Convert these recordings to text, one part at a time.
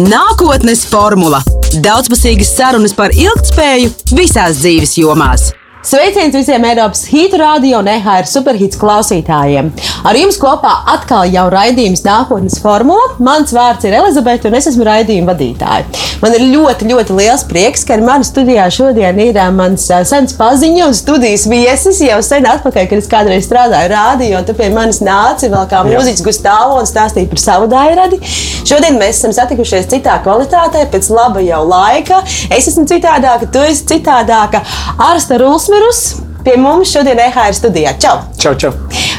Nākotnes formula - daudzpusīgas sarunas par ilgspēju visās dzīves jomās. Sveiciens visiem Eiropas hītu radio un EHR superhīts klausītājiem. Ar jums kopā atkal jau raidījums nākotnes formula. Mans vārds ir Elizabete, un es esmu raidījuma vadītāja. Man ir ļoti, ļoti liels prieks, ka ar mani studijā šodien ir mans sens paziņu un studijas viesis. Jau sen atpakaļ, kad es kādreiz strādāju rādio, tu pie manis nāci vēl kā mūziķis Gustavs un stāstīja par savu dairadi. Šodien mēs esam satikušies citā kvalitātē, pēc laba jau laika. Es esmu citādāka, tu esi citādāka. Ārsta Rūsma Asmirus. Pie mums šodien EHR studijā. Čau! Čau, čau!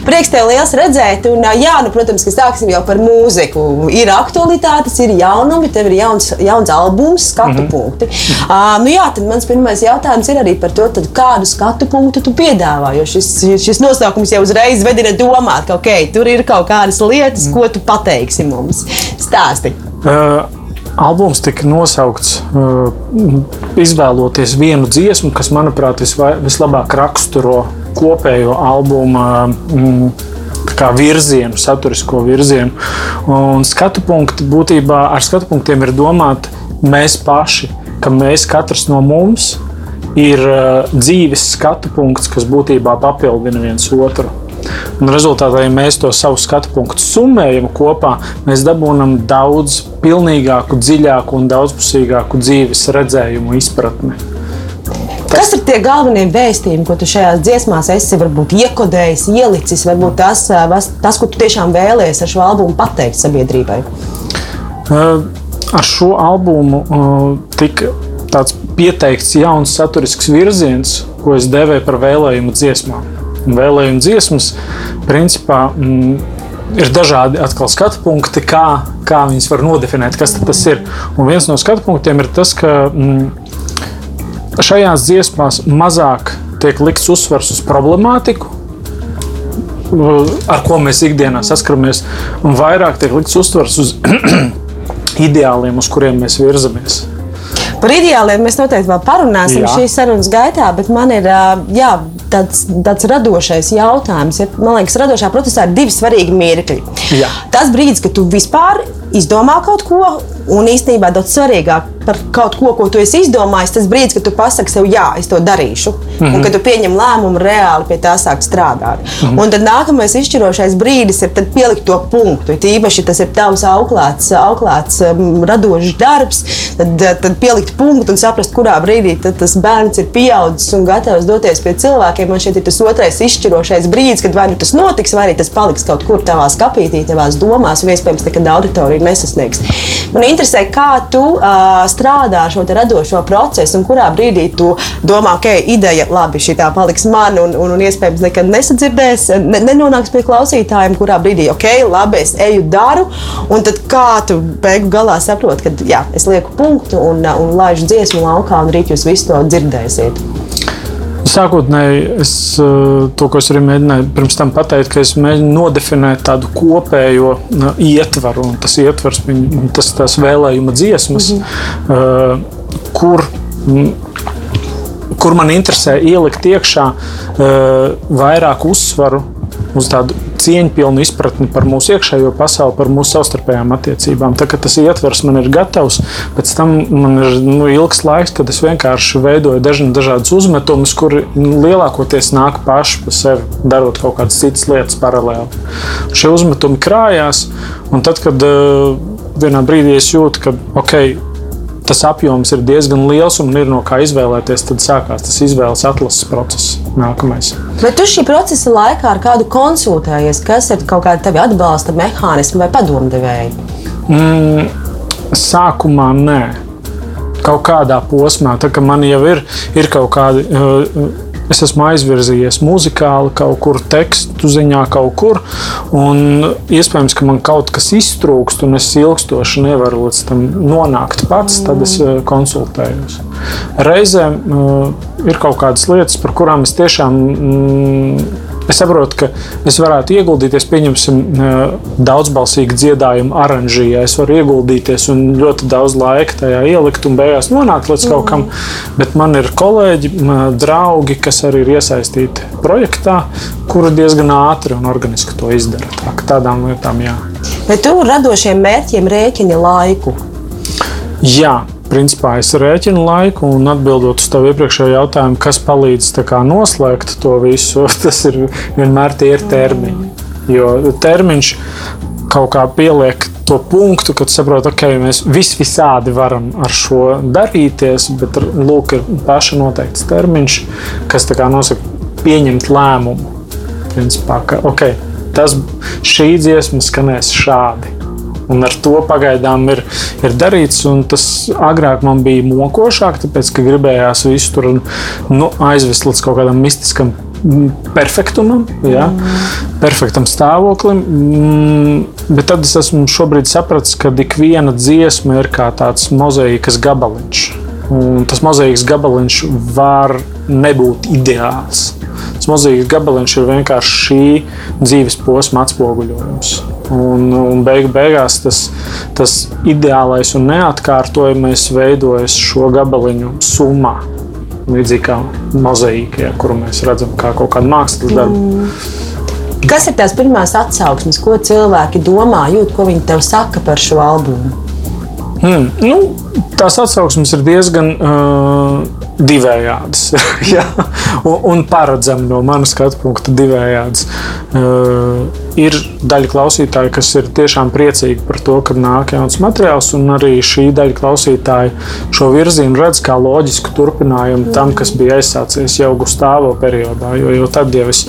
Prieks tev liels redzēt, un jā, nu, protams, ka sāksim jau par mūziku. Ir aktualitātes, ir jaunumi, tev ir jauns, jauns albums, skatu mm -hmm. punkti. Uh, nu, jā, tad mans pirmais jautājums ir arī par to, tad, kādu skatu punktu tu piedāvā. Jo šis, šis nosaukums jau uzreiz vedina domāt, ka okay, tur ir kaut kādas lietas, mm. ko tu pateiksi mums. Stāsti! Uh. Albums tika nosaukts uh, izvēloties vienu dziesmu, kas, manuprāt, vislabāk raksturo kopējo albuma mm, virzienu, saturisko virzienu. Un skatu punkti būtībā ar skatu punktiem ir domāti mēs paši, ka mēs katrs no mums ir uh, dzīves skatu punkts, kas būtībā papildina viens otru. Un rezultātā, ja mēs to savu skatu punktu summējam kopā, mēs dabūjam daudz pilnīgāku, dziļāku un daudzpusīgāku dzīves redzējumu, izpratni. Tas... Kas ir tie galvenie vēstījumi, ko tu šajās dziesmās esi varbūt iekodējis, ielicis? Varbūt tas, tas ko tu tiešām vēlējies ar šo albumu pateikt sabiedrībai? Ar šo albumu tika tāds pieteikts jauns saturisks virziens, ko es devēju par vēlējumu dziesmām vēlējumu dziesmas, principā mm, ir dažādi skatu punkti, kā, kā viņas var nodefinēt, kas tas ir. Un viens no skatu punktiem ir tas, ka mm, šajās dziesmās mazāk tiek likts uzsvars uz problemātiku, ar ko mēs ikdienā saskaramies, un vairāk tiek likts uzsvars uz ideāliem, uz kuriem mēs virzamies. Par ideāliem mēs noteikti vēl parunāsim jā. šīs sarunas gaitā, bet man ir jā, tāds, tāds radošais jautājums. Ja, man liekas, radošā procesā ir divi svarīgi mirkļi. Jā. Tas brīdis, kad tu vispār izdomā kaut ko, un īstenībā daudz svarīgāk par kaut ko, ko tu esi izdomājis, tas brīdis, kad tu pasaki sev, jā, es to darīšu, mm -hmm. un mhm. kad tu pieņem lēmumu reāli pie tā sākt strādāt. Mm -hmm. Un tad nākamais izšķirošais brīdis ir pielikt to punktu. Tīpaši tas ir tavs auklēts, auklēts um, radošs darbs, tad, tad pielikt punktu un saprast, kurā brīdī tas bērns ir pieaudzis un gatavs doties pie cilvēkiem. Man šeit ir tas otrais izšķirošais brīdis, kad vai nu tas notiks, vai arī tas paliks kaut kur tavā skapītī, tavās domās, un iespējams nekad auditoriju nesasniegs. Man interesē, kā tu uh, strādā šo radošo procesu, un kurā brīdī tu domā, okay, ideja labi, šī tā paliks man, un, un, un iespējams nekad nesadzirdēs, ne, nenonāks pie klausītājiem, kurā brīdī, ok, labi, es eju, daru, un tad kā tu beigu galā saproti, ka jā, es lieku punktu un, un laižu dziesmu laukā, un rīt jūs visu to dzirdēsiet. Sākotnēji es eh, to, ko es arī mēģināju pirms tam pateikt, ka es mēģinu nodefinēt tādu kopējo ietvaru, un tas ietvers, tas tās vēlējuma dziesmas, mm -hmm. kur, kur man interesē ielikt iekšā uh, vairāk uzsvaru uz tādu cieņpilnu izpratni par mūsu iekšējo pasauli, par mūsu savstarpējām attiecībām. Tā tas ietvers man ir gatavs, pēc tam man ir nu, ilgs laiks, kad es vienkārši veidoju dažādus uzmetumus, kuri nu, lielākoties nāk paši pa sevi, darot kaut kādas citas lietas paralēli. Šie uzmetumi krājās, un tad, kad uh, vienā brīdī es jūtu, ka ok, tas apjoms ir diezgan liels un ir no kā izvēlēties, tad sākās tas izvēles atlases process. Nākamais. Bet tu šī procesa laikā ar kādu konsultējies, kas ir kaut kāda tevi atbalsta mehānismi vai padomdevēji? Mm, sākumā nē. Kaut kādā posmā, tā kā man jau ir, ir kaut kādi. Uh, Es esmu aizvirzījies muzikāli, kaut kur tekstu ziņā, kaut kur. Un iespējams, ka man kaut kas iztrūkst, un es ilgstoši nevaru līdz tam nonākt pats, tad es eh, konsultējos. Reizēm uh, ir kaut kādas lietas, par kurām es tiešām. Mm, Es saprotu, ka es varētu ieguldīties, pieņemsim, daudzbalsīgu dziedājumu oranžijā. Es varu ieguldīties un ļoti daudz laika tajā ielikt un beigās nonākt līdz kaut kam. Mm. Bet man ir kolēģi, draugi, kas arī ir iesaistīti projektā, kuri diezgan ātri un organiski to izdara. Tā, tādām lietām jā. Bet tu radošiem mērķiem rēķini laiku. Jā, principā es rēķinu laiku un atbildot uz tavu iepriekšējo jautājumu, kas palīdz kā, noslēgt to visu, tas ir vienmēr tie ir termiņi. Jo termiņš kaut kā pieliek to punktu, kad saprotu, ka okay, mēs visi visādi varam ar šo darīties, bet lūk, ir paša noteikts termiņš, kas nosaka pieņemt lēmumu. Principā, ka, okay, tas šī dziesma skanēs šādi. Un ar to pagaidām ir, ir darīts. Tas agrāk man bija mokošāk, tāpēc ka gribējās visu tur nu, aizvest līdz kaut kādam mistiskam perfektumam, ja, perfektam stāvoklim. Mm, bet tad es esmu šobrīd sapratis, ka ik viena dziesma ir kā tāds mozaīkas gabaliņš. Un tas mozaīkas gabaliņš var nebūt ideāls. Tas mozaīkas gabaliņš ir vienkārši šī dzīves posma atspoguļojums. Un, un beig, beigās tas, tas ideālais un neatkārtojamais veidojas šo gabaliņu summā līdzīgi kā mozaīkā, kuru mēs redzam kā kaut kādu mākslas darbu. Mm. Kas ir tās pirmās atsauksmes, ko cilvēki domā, jūt, ko viņi tev saka par šo albumu? Mm, nu, tās atsauksmes ir diezgan uh, divējādas. ja? un, un paredzami no manas skatu punkta divējādas. Uh, ir daļa klausītāju, kas ir tiešām priecīgi par to, ka nāk jauns materiāls, un arī šī daļa klausītāju šo virzienu redz kā loģisku turpinājumu tam, kas bija aizsācies jau Gustavo periodā. Jo, jo tad jau es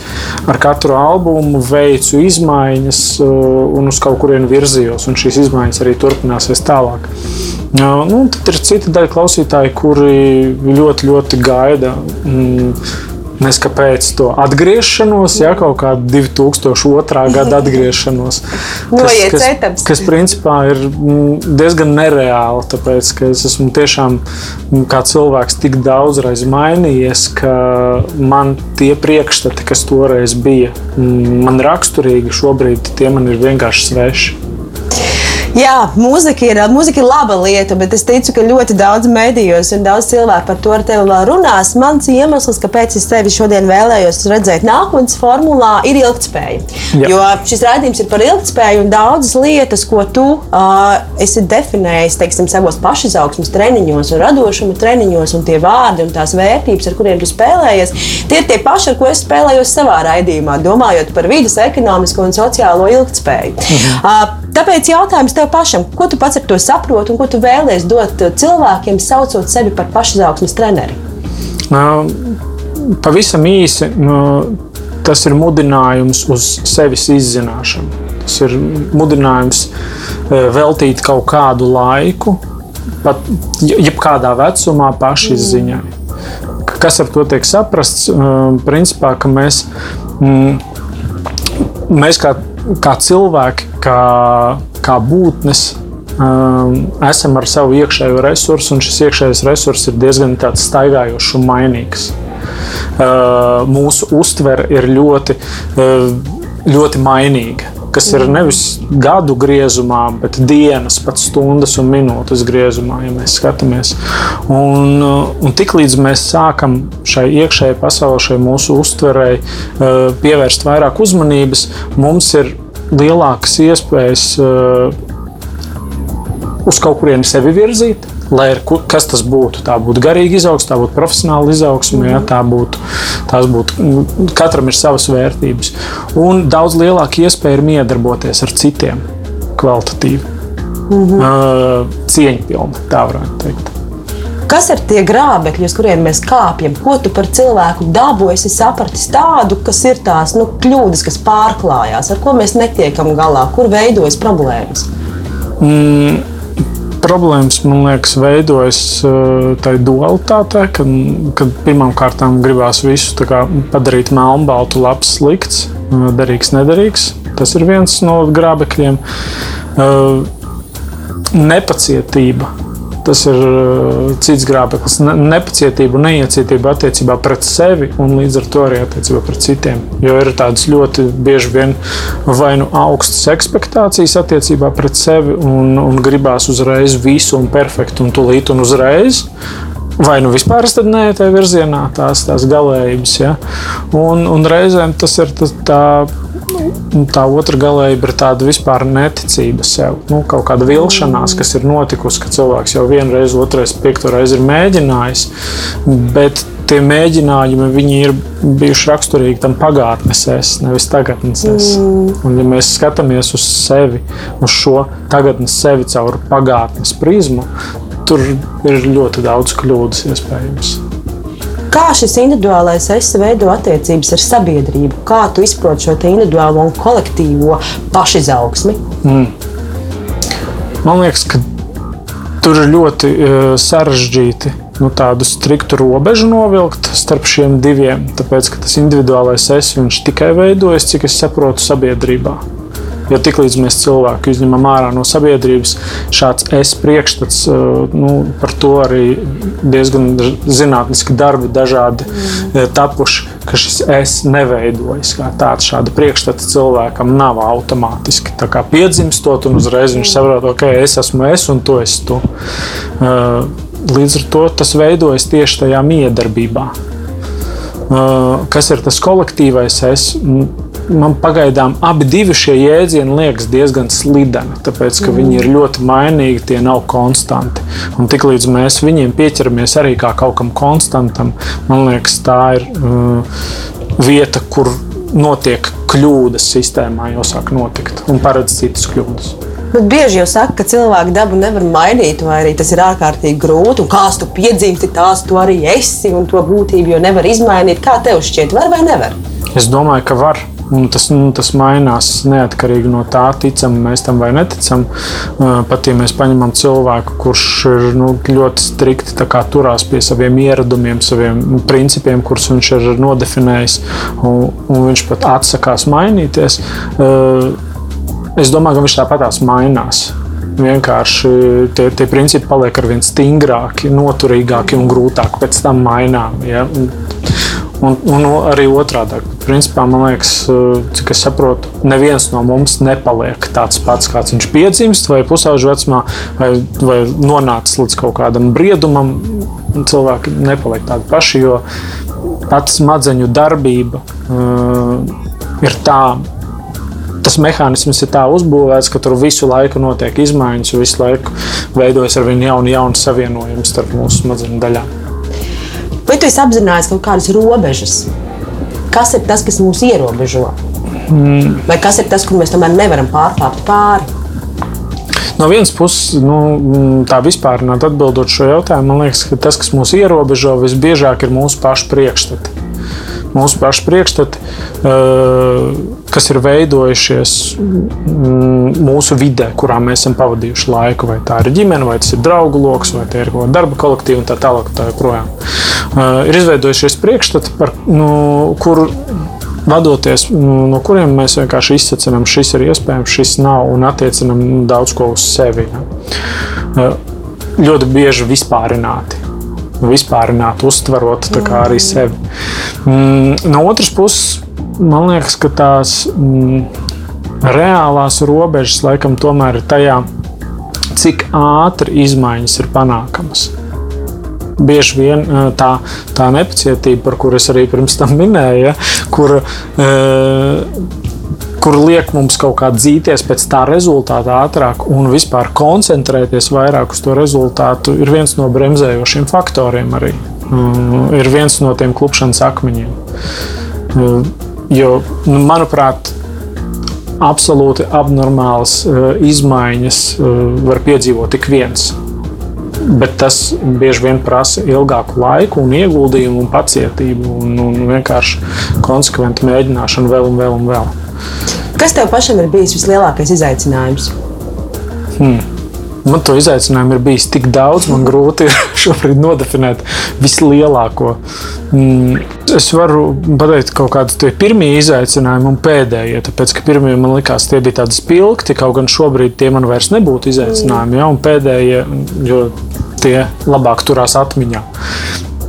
ar katru albumu veicu izmaiņas uh, un uz kaut kurienu virzījos, un šīs izmaiņas arī turpināsies tālāk. Nu, tad ir cita daļa klausītāji, kuri ļoti, ļoti gaida. Mm, Neskapēc to atgriešanos, ja kaut kāda 2002. gada atgriešanos. Kas, kas, kas principā ir mm, diezgan nereāli, tāpēc ka es esmu tiešām mm, kā cilvēks tik daudzreiz mainījies, ka man tie priekšstati, kas toreiz bija man raksturīgi, šobrīd tie man ir vienkārši sveši. Jā, mūzika ir, mūzika ir laba lieta, bet es ticu, ka ļoti daudz medijos un daudz cilvēku par to ar tevi vēl runās. Mans iemesls, kāpēc es tevi šodien vēlējos redzēt nākotnes formulā, ir ilgspēja. Jā. Jo šis raidījums ir par ilgspēju un daudzas lietas, ko tu uh, esi definējis teiksim, savos pašizaugsmes treniņos un radošuma treniņos, un tie vārdi un tās vērtības, ar kuriem tu spēlējies, tie ir tie paši, ar ko es spēlējos savā raidījumā, domājot par vidas, ekonomisko un sociālo ilgspēju. Mhm. Uh, tāpēc jautājums tev pašam, ko tu pats ar to saproti un ko tu vēlēsies dot cilvēkiem, saucot sevi par pašizaugsmes treneri? Pavisam īsi, tas ir mudinājums uz sevis izzināšanu. Tas ir mudinājums veltīt kaut kādu laiku, pat jebkādā vecumā pašizziņai. Kas ar to tiek saprasts? Principā, ka mēs, mēs kā, kā cilvēki, kā kā būtnes um, esam ar savu iekšējo resursu, un šis iekšējais resurs ir diezgan staigājošs un mainīgs. Uh, mūsu uztvere ir ļoti, uh, ļoti mainīga kas ir nevis gadu griezumā, bet dienas, pat stundas un minūtes griezumā, ja mēs skatāmies. Un, un tiklīdz mēs sākam šai iekšējai pasaulē, šai mūsu uztverei uh, pievērst vairāk uzmanības, mums ir lielākas iespējas uh, uz kaut kurieni sevi virzīt. Lai ir, kas tas būtu? Tā būtu garīga izaugsme, tā būtu profesionāla izaugsme, ja, tā būtu, tās būtu. Katram ir savas vērtības. Un daudz lielāka iespēja ir miedarboties ar citiem kvalitatīvi, mm -hmm. cieņpilni, tā varētu teikt. Kas ir tie grābekļi, uz kuriem mēs kāpjam? Ko tu par cilvēku dabu esi sapratis tādu, kas ir tās nu, kļūdas, kas pārklājās, ar ko mēs netiekam galā, kur veidojas problēmas? Mm. Problēmas, man liekas, veidojas uh, tādā dualitātē, kad, kad pirmkārt gribās visu kā, padarīt melnbaltu, labs, slikts, uh, derīgs, nederīgs. Tas ir viens no grābekļiem. Uh, nepacietība Tas ir uh, cits grābeklis. Nepacietība un neiecietība attiecībā pret sevi un līdz ar to arī attiecībā pret citiem. Jo ir tādas ļoti bieži vien vai nu augstas expectācijas attiecībā pret sevi un, un gribās uzreiz visu un perfektu un tūlīt un uzreiz. Vai nu vispār nē, tā virzienā, tās, tās galējības. Ja? Un, un reizēm tas ir tas, tā tā otra galējība ir tāda vispār neticība sev. Nu, kaut kāda vilšanās, kas ir notikusi, ka cilvēks jau vienreiz, otrreiz, piekto reizi ir mēģinājis. Bet tie mēģinājumi ir bijuši raksturīgi tam pagātnes es, nevis tagadnes es. Mm. Un, ja mēs skatāmies uz sevi, uz šo tagadnes sevi caur pagātnes prizmu, tur ir ļoti daudz kļūdas iespējams. Kā šis individuālais es veido attiecības ar sabiedrību? Kā tu izproti šo individuālo un kolektīvo pašizaugsmi? Mm. Man liekas, ka tur ir ļoti uh, sarežģīti nu, tādu striktu robežu novilkt starp šiem diviem. Tāpēc, ka tas individuālais es tikai veidojas, cik es saprotu, sabiedrībā. Jo tiklīdz mēs cilvēku izņemam ārā no sabiedrības, šāds es priekšstats, eh, nu, par to arī diezgan zinātniski darbi dažādi mm. tapuši, ka šis es neveidojas kā tāds. Šāda priekšstata cilvēkam nav automātiski piedzimstot, un uzreiz viņš saprot, ok, es esmu es un tu esi tu. Uh, Līdz ar to tas veidojas tieši tajā miedarbībā. Kas ir tas kolektīvais es? Man pagaidām abi šie jēdzieni liekas diezgan slideni, tāpēc ka mm. viņi ir ļoti mainīgi, tie nav konstanti. Un tiklīdz mēs viņiem pieķeramies arī kā kaut kam konstantam, man liekas, tā ir uh, vieta, kur notiek kļūdas sistēmā, jau sāk notikt un paredz citas kļūdas. Bet bieži jau saka, ka cilvēku dabu nevar mainīt, vai arī tas ir ārkārtīgi grūti. Un kāds tu piedzimti, tās tu arī esi, un to būtību jau nevar izmainīt. Kā tev šķiet, var vai nevar? Es domāju, ka var. Un tas, nu, tas mainās neatkarīgi no tā, ticam mēs tam vai neticam. Pat ja mēs paņemam cilvēku, kurš ir nu, ļoti strikti turās pie saviem ieradumiem, saviem principiem, kurus viņš ir nodefinējis, un, un viņš pat atsakās mainīties. Uh, Es domāju, ka viņš tāpatās mainās. Vienkārši tie, tie principi paliek ar vien stingrāki, noturīgāki un grūtāk pēc tam mainām. Ja? Un, un arī otrādi. Principā, man liekas, cik es saprotu, neviens no mums nepaliek tāds pats, kāds viņš piedzimst, vai pusauģu vecumā, vai, vai nonācis līdz kaut kādam briedumam. Cilvēki nepaliek tādi paši, jo pats smadzeņu darbība uh, ir tāda tas mehānisms ir tā uzbūvēts, ka tur visu laiku notiek izmaiņas, visu laiku veidojas ar vienu jaunu, jaunu savienojumu starp mūsu smadzeņu daļām. Vai tu esi apzinājies kaut kādas robežas? Kas ir tas, kas mūs ierobežo? Mm. Vai kas ir tas, kur mēs tomēr nevaram pārkāpt pāri? No vienas puses, nu, tā vispār atbildot šo jautājumu, man liekas, ka tas, kas mūs ierobežo, visbiežāk ir mūsu pašu priekšstati mūsu pašu priekšstati, eh, kas ir veidojušies mm, mūsu vidē, kurā mēs esam pavadījuši laiku. Vai tā ir ģimene, vai tas ir draugu lokus, vai tie ir darba kolektīvi un tā tālāk. Tā joprojām. Eh, ir izveidojušies priekšstati, par nu, kuru vadoties, nu, no kuriem mēs vienkārši izsacinām, šis ir iespējams, šis nav, un attiecinām daudz ko uz sevi. Eh, ļoti bieži vispārināti vispārināt, uztverot arī sevi. Mm, no otras puses, man liekas, ka tās mm, reālās robežas laikam tomēr ir tajā, cik ātri izmaiņas ir panākamas. Bieži vien tā, tā nepacietība, par kuru es arī pirms tam minēju, ja, kur kur liek mums kaut kā dzīties pēc tā rezultāta ātrāk un vispār koncentrēties vairāk uz to rezultātu, ir viens no bremzējošiem faktoriem arī. Um, ir viens no tiem klupšanas akmeņiem. Uh, jo, nu, manuprāt, absolūti abnormālas uh, izmaiņas uh, var piedzīvot tik viens. Bet tas bieži vien prasa ilgāku laiku, un ieguldījumu, un pacietību un, un vienkārši konsekventu mēģināšanu vēl un vēl un vēl. Kas tev pašam ir bijis vislielākais izaicinājums? Hmm. Man to izaicinājumu ir bijis tik daudz, man grūti ir šobrīd nodefinēt vislielāko. Mm, es varu pateikt, kaut kādi tie pirmie izaicinājumi un pēdējie. Tāpēc, ka pirmie man likās, tie bija tādi spilgti, kaut gan šobrīd tie man vairs nebūtu izaicinājumi, ja, un pēdējie, jo tie labāk turās atmiņā.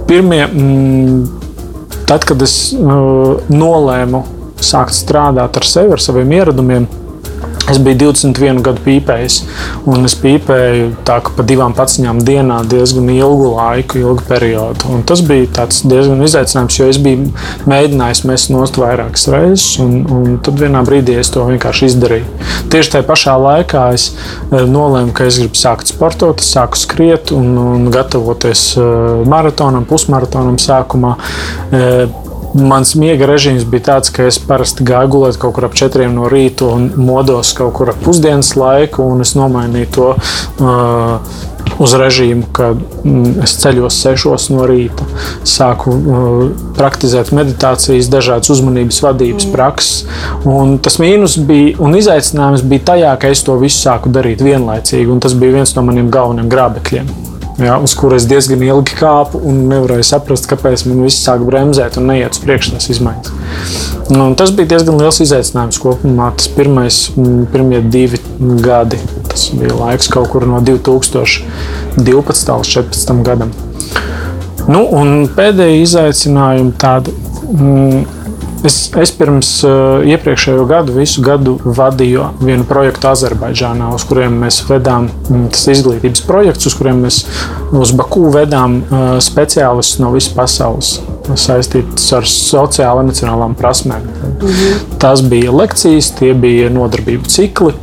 Pirmie, mm, tad, kad es uh, nolēmu sākt strādāt ar sevi, ar saviem ieradumiem. Es biju 21 gadu pīpējis, un es pīpēju tā, pa divām paciņām dienā diezgan ilgu laiku, ilgu periodu. Un tas bija diezgan izaicinājums, jo es biju mēģinājis mest nost vairākas reizes, un, un tad vienā brīdī es to vienkārši izdarīju. Tieši tajā pašā laikā es eh, nolēmu, ka es gribu sākt sportot, sāku skriet un, un gatavoties eh, maratonam, pusmaratonam sākumā eh, Mans miega režīms bija tāds, ka es parasti gāju gulēt kaut kur ap četriem no rīta un modos kaut kur ap pusdienas laiku, un es nomainīju to. Uh, uz režīmu, ka mm, es ceļos sešos no rīta, sāku uh, praktizēt meditācijas, dažādas uzmanības vadības mm. prakses. Un tas mīnus bija un izaicinājums bija tajā, ka es to visu sāku darīt vienlaicīgi, un tas bija viens no maniem galvenajiem grābekļiem ja, uz kuras diezgan ilgi kāpu un nevarēju saprast, kāpēc man viss sāk bremzēt un neiet uz priekšu tās izmaiņas. Nu, tas bija diezgan liels izaicinājums kopumā. Tas pirmais, pirmie divi gadi, tas bija laiks kaut kur no 2012. līdz 2014. gadam. Nu, pēdējie izaicinājumi tādi. Mm, Es, es pirms uh, iepriekšējo gadu, visu gadu vadīju vienu projektu Azerbaidžānā, uz kuriem mēs vedām mm, tas izglītības projekts, uz kuriem mēs uz Baku vedām uh, speciālistus no visas pasaules saistītas ar sociālām, emocionālām prasmēm. Mhm. Tas bija lekcijas, tie bija nodarbību cikli.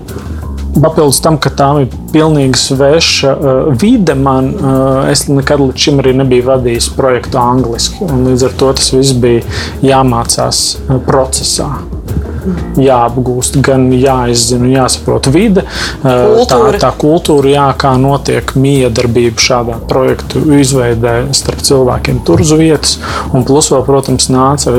Papildus tam, ka tā ir pilnīgi sveša uh, vide, man uh, es nekad līdz šim arī nebiju vadījis projektu angliski. Līdz ar to tas viss bija jāmācās uh, procesā jāapgūst, gan jāizzina, jāsaprot vide, kultūra. tā, tā kultūra, jā, kā notiek miedarbība šādā projektu izveidē starp cilvēkiem tur uz vietas. Un plus vēl, protams, nāca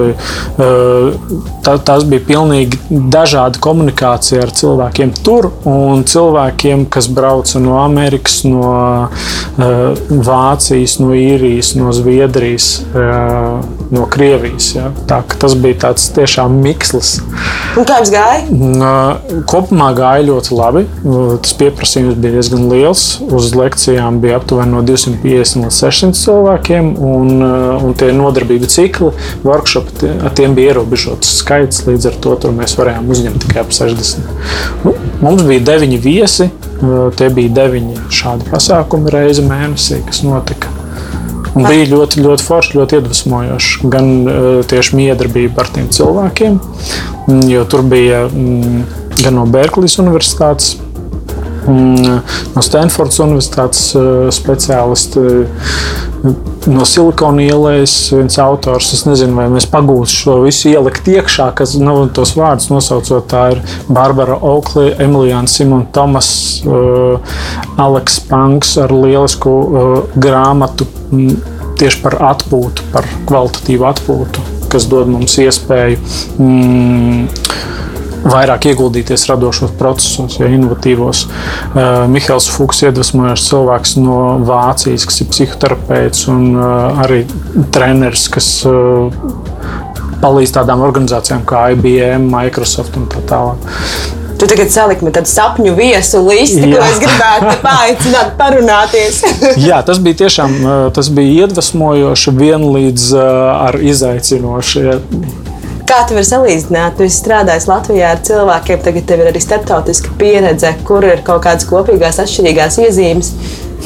tā, tas bija pilnīgi dažāda komunikācija ar cilvēkiem tur un cilvēkiem, kas brauca no Amerikas, no Vācijas, no Īrijas, no Zviedrijas, no Krievijas. Ja. Tā, tas bija tāds tiešām mikslis. Un kā jums gāja? Kopumā gāja ļoti labi. Tas pieprasījums bija diezgan liels. Uz lekcijām bija aptuveni no 250 līdz 600 cilvēkiem, un, un tie nodarbību cikli, workshopi, tiem bija ierobežots skaits. Līdz ar to mēs varējām uzņemt tikai ap 60. Nu, mums bija deviņi viesi, tie bija deviņi šādi pasākumi reizi mēnesī, kas notika. Un bija ļoti, ļoti forši, ļoti iedvesmojoši. Gan uh, tieši miedarbība ar tiem cilvēkiem, mm, jo tur bija mm, gan no Berklijas Universitātes, mm, no Stanfordas Universitātes uh, speciālisti. Uh, no Silikona ielas viens autors. Es nezinu, vai mēs pagūsim šo visu ielikt iekšā, kas nav nu, tos vārdus nosaucot. Tā ir Barbara Oakley, Emīlijāna Simona Tomas, uh, Aleks Panks ar lielisku uh, grāmatu m, tieši par atpūtu, par kvalitatīvu atpūtu, kas dod mums iespēju. Mm, vairāk ieguldīties radošos procesos, ja inovatīvos. Uh, Mihāls Fuchs iedvesmojošs cilvēks no Vācijas, kas ir psihoterapeits un uh, arī treneris, kas uh, palīdz tādām organizācijām kā IBM, Microsoft un tā tālāk. Tu tagad saliki man tādu sapņu viesu listi, ko es gribētu paaicināt, parunāties. Jā, tas bija tiešām tas bija iedvesmojoši, vienlīdz ar izaicinoši. Kā tu vari salīdzināt? Tu strādāji Latvijā ar cilvēkiem, tagad tev ir arī starptautiska pieredze, kur ir kaut kādas kopīgās, atšķirīgās iezīmes.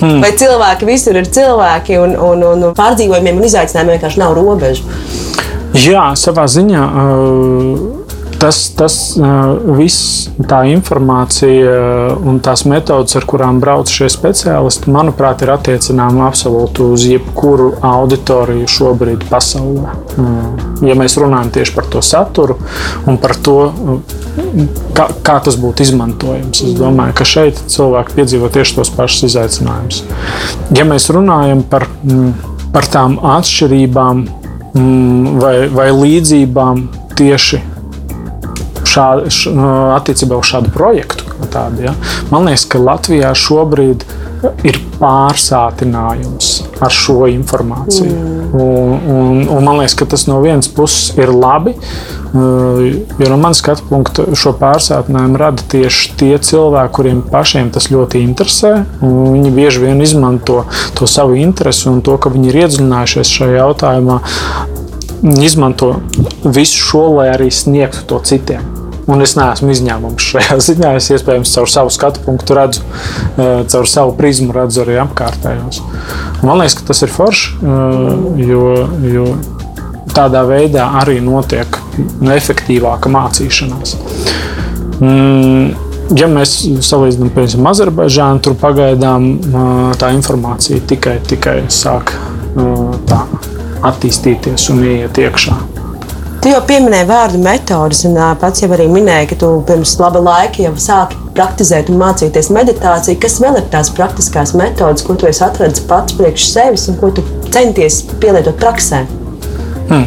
Hmm. Vai cilvēki visur ir cilvēki un, un, un pārdzīvojumiem un izaicinājumiem vienkārši nav robežu? Jā, savā ziņā. Uh tas, tas viss, tā informācija un tās metodas, ar kurām brauc šie speciālisti, manuprāt, ir attiecināma absolūti uz jebkuru auditoriju šobrīd pasaulē. Ja mēs runājam tieši par to saturu un par to, kā, kā tas būtu izmantojams, es domāju, ka šeit cilvēki piedzīvo tieši tos pašus izaicinājumus. Ja mēs runājam par, par tām atšķirībām vai, vai līdzībām tieši šā, š, attiecībā uz šādu projektu. Tādu, ja. Man liekas, ka Latvijā šobrīd ir pārsātinājums ar šo informāciju. Mm. Un, un, un man liekas, ka tas no vienas puses ir labi. Jo no manas skatu punkta šo pārsātinājumu rada tieši tie cilvēki, kuriem pašiem tas ļoti interesē. Viņi bieži vien izmanto to savu interesi un to, ka viņi ir iedziļinājušies šajā jautājumā, izmanto visu šo, lai arī sniegtu to citiem. Un es neesmu izņēmums šajā ziņā. Es iespējams caur savu skatu punktu redzu, uh, caur savu prizmu redzu arī apkārtējos. Man liekas, ka tas ir forši, uh, jo, jo tādā veidā arī notiek efektīvāka mācīšanās. Mm, ja mēs salīdzinām, piemēram, Azerbaidžānu, tur pagaidām tā informācija tikai, tikai sāk tā, attīstīties un iet iekšā. Tu jau pieminēji vārdu metodus, un pats jau arī minēji, ka tu pirms laba laika jau sāki praktizēt un mācīties meditāciju. Kas vēl ir tās praktiskās metodas, ko tu esi atradzis pats priekš sevis un ko tu centies pielietot praksē? Hmm.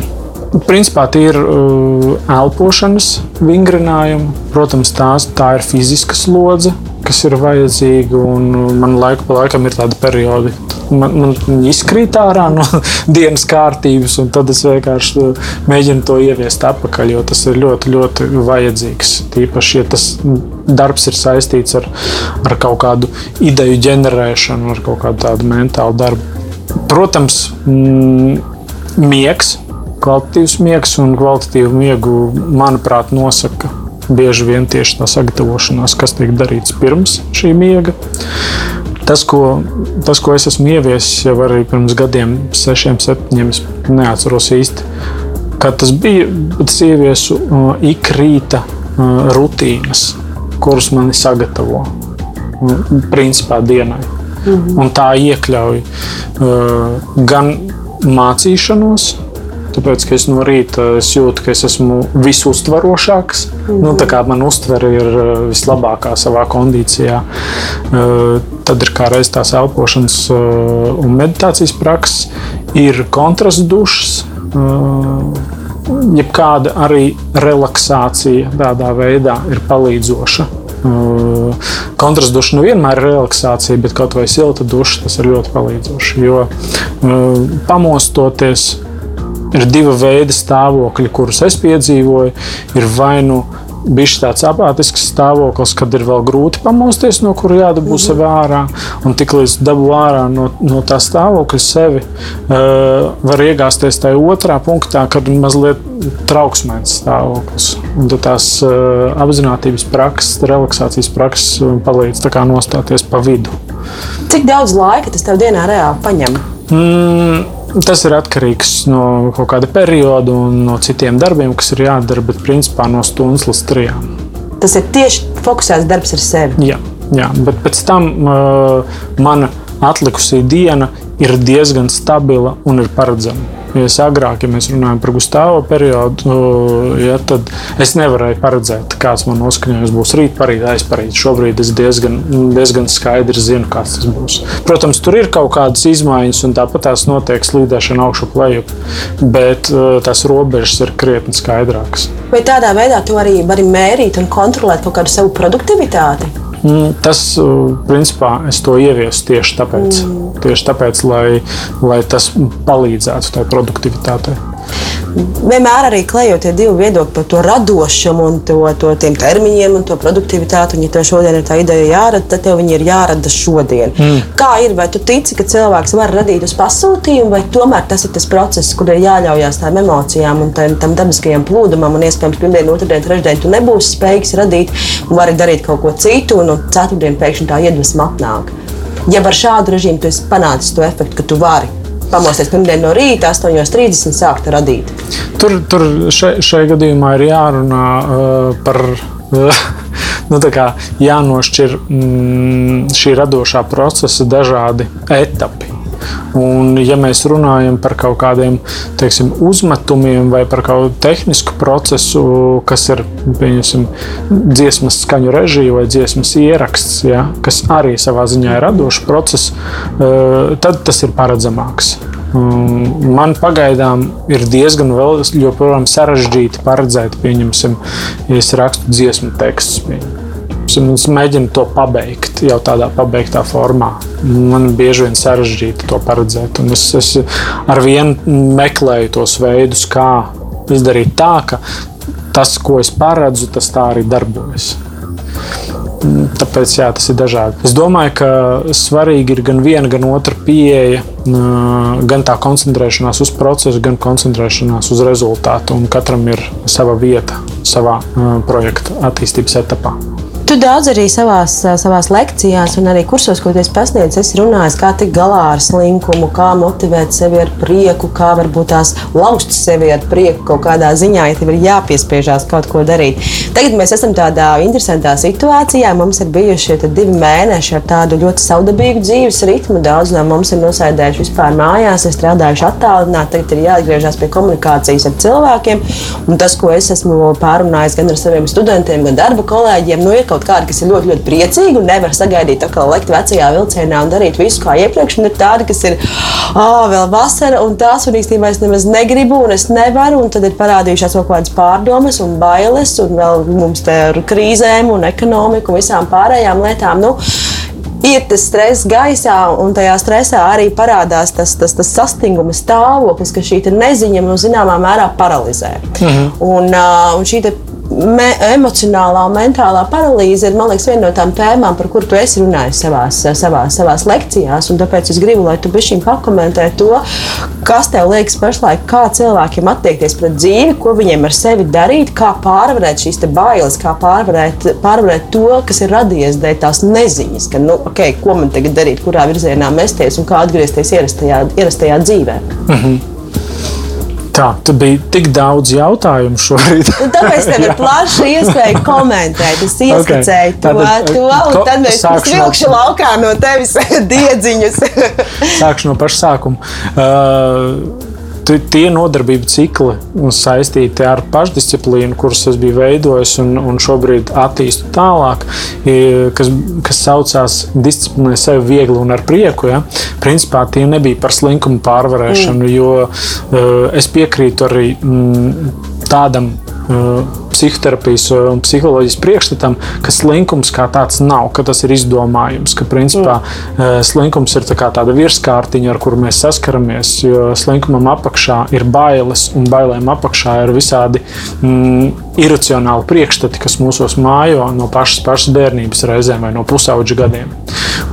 Principā tie ir uh, elpošanas vingrinājumi. Protams, tās, tā ir fiziska slodze, kas ir vajadzīga. Man laika pa laikam ir tādi periodi, man, man izkrīt ārā no dienas kārtības, un tad es vienkārši uh, mēģinu to ieviest atpakaļ, jo tas ir ļoti, ļoti vajadzīgs. Tīpaši, ja tas darbs ir saistīts ar, ar kaut kādu ideju ģenerēšanu, ar kaut kādu tādu mentālu darbu. Protams, mm, miegs kvalitatīvs miegs un kvalitatīvu miegu, manuprāt, nosaka bieži vien tieši tā sagatavošanās, kas tiek darīts pirms šī miega. Tas, ko, tas, ko es esmu ieviesis jau arī pirms gadiem, sešiem, septiņiem, neatceros īsti, kad tas bija. Es ieviesu uh, ik rīta uh, rutīnas, kuras mani sagatavo uh, principā dienai. -hmm. Un tā iekļauj gan mācīšanos, Tāpēc, ka es no rīta es jūtu, ka es esmu visuztvarošāks. Mm -hmm. nu, tā kā man uztvere ir eh, vislabākā savā kondīcijā, eh, tad ir kā reiz tās elpošanas eh, un meditācijas prakses, ir kontrasts dušas. Jebkāda arī relaksācija tādā veidā ir palīdzoša. Kontrasts duša nu vienmēr ir relaksācija, bet kaut vai silta duša tas ir ļoti palīdzoši. Jo pamostoties, ir divi veidi stāvokļi, kurus es piedzīvoju. Ir vai nu bijis tāds apātisks stāvoklis, kad ir vēl grūti pamosties, no kura jādabū mhm. sevi ārā. Un tiklīdz dabū ārā no, no tā stāvokļa sevi, uh, var iegāzties tajā otrā punktā, kad ir mazliet trauksmīgs stāvoklis. Un tās uh, apziņotības prakses, relaksācijas prakses palīdz nostāties pa vidu. Cik daudz laika tas tev dienā reāli paņem? Mm, Tas ir atkarīgs no kaut kāda perioda un no citiem darbiem, kas ir jādara, bet principā no stundas līdz trijām. Tas ir tieši fokusēts darbs ar sevi. Jā, jā bet pēc tam uh, mana atlikusī diena ir diezgan stabila un ir paredzama. Ja agrāk, ja mēs runājam par Gustavs periodu, ja, tad es nevarēju paredzēt, kāds man noskaņojums būs rīt, parīt, aizparīt. Šobrīd es diezgan, diezgan skaidri zinu, kāds tas būs. Protams, tur ir kaut kādas izmaiņas, un tāpat tās notiek slīdēšana augšu lejup, bet tās robežas ir krietni skaidrākas. Vai tādā veidā tu arī vari mērīt un kontrolēt kaut kādu savu produktivitāti? Mm, tas, principā, es to ieviesu tieši tāpēc, mm. tieši tāpēc lai, lai tas palīdzētu tai produktivitātei vienmēr arī klejot tie divi viedokļi par to radošumu un to, to tiem termiņiem un to produktivitāti. Un, ja tev šodien ir tā ideja jārada, tad tev viņi ir jārada šodien. Mm. Kā ir? Vai tu tici, ka cilvēks var radīt uz pasūtījumu, vai tomēr tas ir tas process, kur ir jāļaujas tām emocijām un tam, tam dabiskajam plūdumam, un iespējams pirmdien, otrdien, trešdien tu nebūsi spējīgs radīt, un vari darīt kaut ko citu, un ceturtdien pēkšņi tā iedvesma atnāk. Ja ar šādu režīmu tu esi panācis to efektu, ka tu vari pamosties pirmdien no rīta, 8.30 sākt radīt. Tur, tur šai, šai gadījumā ir jārunā uh, par. Uh, nu, jānošķir mm, šī radošā procesa dažādi etapi. Un, ja mēs runājam par kaut kādiem teiksim, uzmetumiem vai par kādu tehnisku procesu, kas ir dziesmas skaņu režija vai dziesmas ieraksts, ja, kas arī savā ziņā ir radošs process, eh, tad tas ir paredzamāks. Man pagaidām ir diezgan sarežģīti paredzēt, pieņemsim, ja es rakstu dziesmu tekstus. Pieņem. Es mēģinu to pabeigt jau tādā pabeigtā formā. Man bieži vien sarežģīti to paredzēt. Es, es ar vienu meklēju tos veidus, kā izdarīt tā, ka tas, ko es paredzu, tas tā arī darbojas. Tāpēc jā, tas ir dažādi. Es domāju, ka svarīgi ir gan viena, gan otra pieeja, gan tā koncentrēšanās uz procesu, gan koncentrēšanās uz rezultātu. Un katram ir sava vieta savā projekta attīstības etapā. Tu daudz arī savās, savās lekcijās, un arī kursos, ko tu pasniedz, esi runājis, kā tikt galā ar slinkumu, kā motivēt sevi ar prieku, kā varbūt tās lauzt sevi ar prieku kaut kādā ziņā, ja tev ir jāpiespiežās kaut ko darīt. Tagad mēs esam tādā interesantā situācijā. Mums ir bijuši divi mēneši ar tādu ļoti saudabīgu dzīves ritmu. Daudz no mums ir nosēdējuši vispār mājās, ir strādājuši attālināti, tagad ir jāatgriežas pie komunikācijas ar cilvēkiem. Un tas, ko es esmu pārunājis gan ar saviem studentiem, gan darba kolēģiem, nu, ir kaut kaut kādi, kas ir ļoti, ļoti priecīgi un nevar sagaidīt, kā lekt vecajā vilcienā un darīt visu kā iepriekš. Un ir tādi, kas ir oh, vēl vasara, un tās un īstenībā es nemaz negribu, un es nevaru. Un tad ir parādījušās kaut kādas pārdomas un bailes, un vēl mums te ar krīzēm un ekonomiku un visām pārējām lietām. Nu, ir tas stress gaisā, un tajā stresā arī parādās tas, tas, tas sastinguma stāvoklis, ka šī neziņa no nu, zināmā mērā paralizē. Mhm. un, uh, un šī me, emocionālā mentālā paralīze ir liekas, viena no tām tēmām, par kurām tu esi runājis savās, savās, savās lekcijās. Tāpēc es gribu, lai tu bišķiņ pakomentē to, kas tev liekas pašlaik, kā cilvēkiem attiekties pret dzīvi, ko viņiem ar sevi darīt, kā pārvarēt šīs bailes, kā pārvarēt, pārvarēt to, kas ir radies dēļ tās neziņas, ka, nu, okay, ko man tagad darīt, kurā virzienā mesties un kā atgriezties ierastajā, ierastajā dzīvē. Mm -hmm. Tā, tu biji tik daudz jautājumu šorīt. tāpēc tev ir plaša iespēja komentēt. Es ieskicēju okay. to, Tātad, to, un tad mēs vilkšu no... laukā no tevis diedziņus. Sākšu no paša sākuma. Uh, tie nodarbību cikli saistīti ar pašdisciplīnu, kuras es biju veidojis un, un šobrīd attīstu tālāk, kas, kas saucās disciplinē sevi viegli un ar prieku. Ja? Principā tie nebija par slinkumu pārvarēšanu, mm. jo uh, es piekrītu arī mm, tādam uh, psihoterapijas un psiholoģijas priekšstatam, ka slinkums kā tāds nav, ka tas ir izdomājums, ka principā mm. slinkums ir tā tāda virskārtiņa, ar kuru mēs saskaramies, jo slinkumam apakšā ir bailes un bailēm apakšā ir visādi mm, iracionāli priekšstati, kas mūsos mājo no pašas, pašas bērnības reizēm vai no pusauģa gadiem.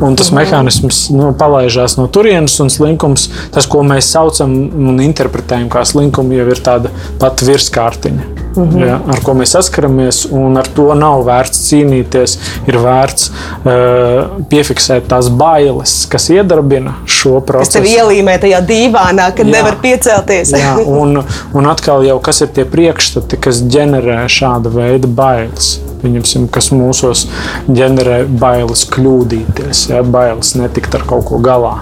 Un tas mm. mehānisms nu, palaižās no turienes, un slinkums, tas, ko mēs saucam un interpretējam kā slinkumu, jau ir tāda pati virskārtiņa. Mm -hmm. ja, ar ko mēs saskaramies, un ar to nav vērts cīnīties. Ir vērts uh, piefiksēt tās bailes, kas iedarbina šo procesu. Tas tev ielīmē tajā dīvānā, kad jā, nevar piecelties. jā, un, un atkal jau kas ir tie priekšstati, kas ģenerē šāda veida bailes pieņemsim, kas mūsos ģenerē bailes kļūdīties, ja, bailes netikt ar kaut ko galā.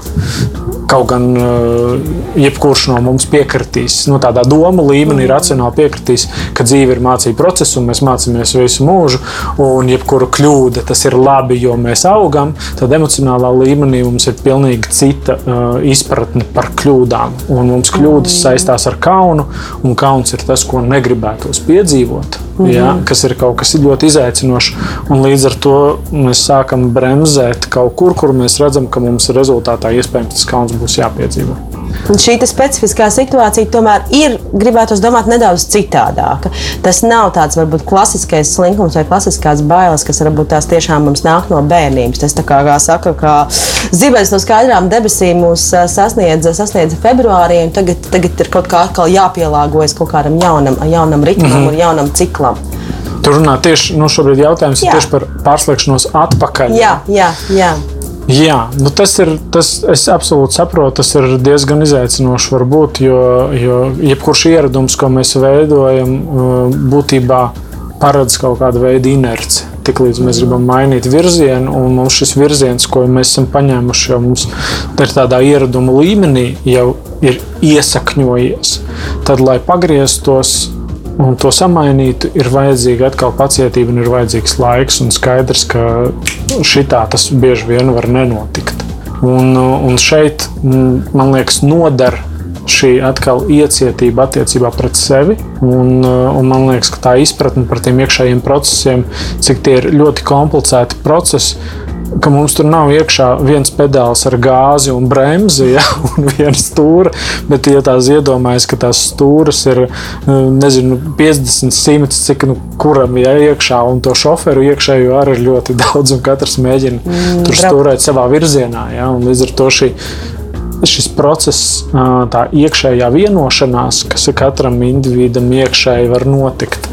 Kaut gan uh, jebkurš no mums piekritīs, nu, tādā doma līmenī, racionāli piekritīs, ka dzīve ir mācība process, un mēs mācāmies visu mūžu, un jebkura kļūda tas ir labi, jo mēs augam. Tad emocionālā līmenī mums ir pilnīgi cita uh, izpratne par kļūdām. Un mums kļūdas saistās ar kaunu, un kauns ir tas, ko negribētos piedzīvot. Mm -hmm. ja, kas ir kaut kas ļoti izaicinošs. Līdz ar to mēs sākam bremzēt kaut kur, kur mēs redzam, ka mums rezultātā iespējams tas kauns būs jāpiedzīvo. Un šī specifiskā situācija tomēr ir, gribētu domāt, nedaudz citādāka. Tas nav tāds varbūt klasiskais slinkums vai klasiskās bailes, kas varbūt tās tiešām mums nāk no bērnības. Tas, kā, kā saka, kā zibens no skaidrām debesīm mūs sasniedza, sasniedza februārī, un tagad, tagad ir kaut kā atkal jāpielāgojas kaut kādam jaunam, jaunam ritmam mm -hmm. un jaunam ciklam. Tur runā tieši nu, jautājums jā. ir tieši par pārslēgšanos atpakaļ. Jā, jā, jā. Jā, nu tas ir. Tas, es absolūti saprotu, tas ir diezgan izaicinoši. Varbūt, jo, jo jebkurš ieradums, ko mēs veidojam, uh, būtībā paredz kaut kādu veidu inerci. Tiklīdz mēs gribam mainīt virzienu, un mums šis virziens, ko mēs esam paņēmuši, jau mums ir tādā ieraduma līmenī, jau ir iesakņojies. Tad, lai pagrieztos, Un to samainīt, ir vajadzīga atkal pacietība, un ir vajadzīgs laiks. Un skaidrs, ka šitā tas bieži vien var nenotikt. Un, un šeit, man liekas, noder šī atkal iecietība attiecībā pret sevi. Un, un man liekas, ka tā izpratne par tiem iekšējiem procesiem, cik tie ir ļoti komplicēti procesi, ka mums tur nav iekšā viens pedāls ar gāzi un bremzi, ja, un viena stūra. Bet, ja tās iedomājas, ka tās stūras ir nezinu, 50, 100, cik nu, kuram ir ja, iekšā, un to šoferu iekšējo arī ir ļoti daudz, un katrs mēģina mm, tur stūrēt savā virzienā. Ja, līdz ar to šī šis process, tā iekšējā vienošanās, kas ir katram individam iekšēji var notikt,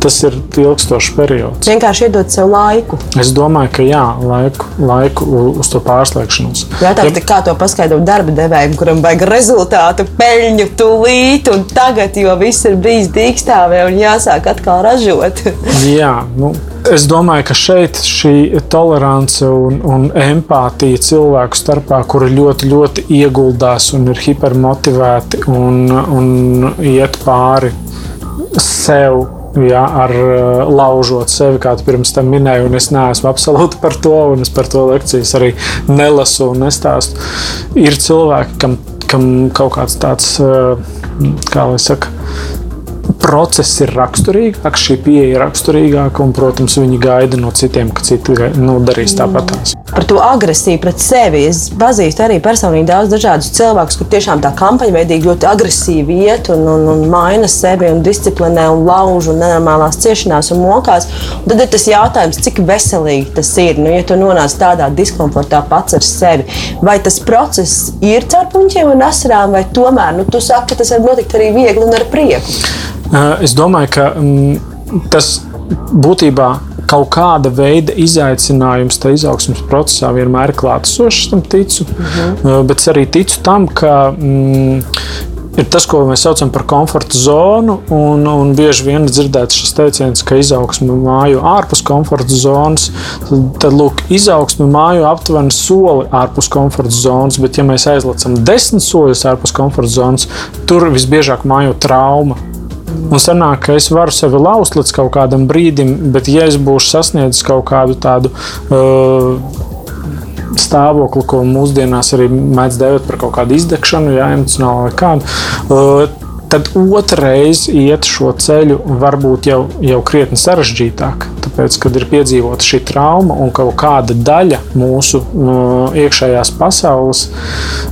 tas ir ilgstošs periods. Vienkārši iedot sev laiku. Es domāju, ka jā, laiku, laiku uz to pārslēgšanos. Jautājums, ja... kā to paskaidrot darba devējiem, kuram vajag rezultātu, peļņu, tūlīt un tagad, jo viss ir bijis dīkstāvē un jāsāk atkal ražot. jā, nu, Es domāju, ka šeit šī tolerance un, un empātija cilvēku starpā, kuri ļoti, ļoti ieguldās un ir hipermotivēti un, un iet pāri sev. Ja, ar uh, laužot sevi, kā tu pirms tam minēji, un es neesmu absolūti par to, un es par to lekcijas arī nelasu un nestāstu. Ir cilvēki, kam, kam kaut kāds tāds, uh, kā lai saka, process ir raksturīgāks, šī pieeja ir raksturīgāka, un, protams, viņi gaida no citiem, ka citi nu, darīs tāpat. Par to agresiju pret sevi. Es pazīstu arī personīgi daudz dažādus cilvēkus, kur tiešām tā kampaņa veidīgi ļoti agresīvi iet un, un, un maina sevi un disciplinē un lauž un nenormālās ciešanās un mokās. Un tad ir tas jautājums, cik veselīgi tas ir. Nu, ja tu nonāc tādā diskomfortā pats ar sevi, vai tas process ir caur puņķiem un asarām, vai tomēr nu, tu saki, ka tas var notikt arī viegli un ar prieku. Es domāju, ka mm, tas būtībā kaut kāda veida izaicinājums tajā izaugsmas procesā vienmēr ir klātesošs, tam ticu. Mhm. Bet es arī ticu tam, ka mm, ir tas, ko mēs saucam par komforta zonu. Un, un bieži vien dzirdēts šis teiciens, ka izaugsme māju ārpus komforta zonas. Tad, tad lūk, izaugsme māju aptuveni soli ārpus komforta zonas. Bet, ja mēs aizlecam desmit soļus ārpus komforta zonas, tur visbiežāk mājo trauma. Un sanāk, ka es varu sevi lauzt līdz kaut kādam brīdim, bet ja es būšu sasniedzis kaut kādu tādu. Uh, stāvokli, ko mūsdienās arī mēdz dēvēt par kaut kādu izdegšanu, jā, emocionāli vai kādu. Uh, tad otrreiz iet šo ceļu var būt jau, jau krietni sarežģītāk. Tāpēc, kad ir piedzīvota šī trauma un kaut kāda daļa mūsu no uh, iekšējās pasaules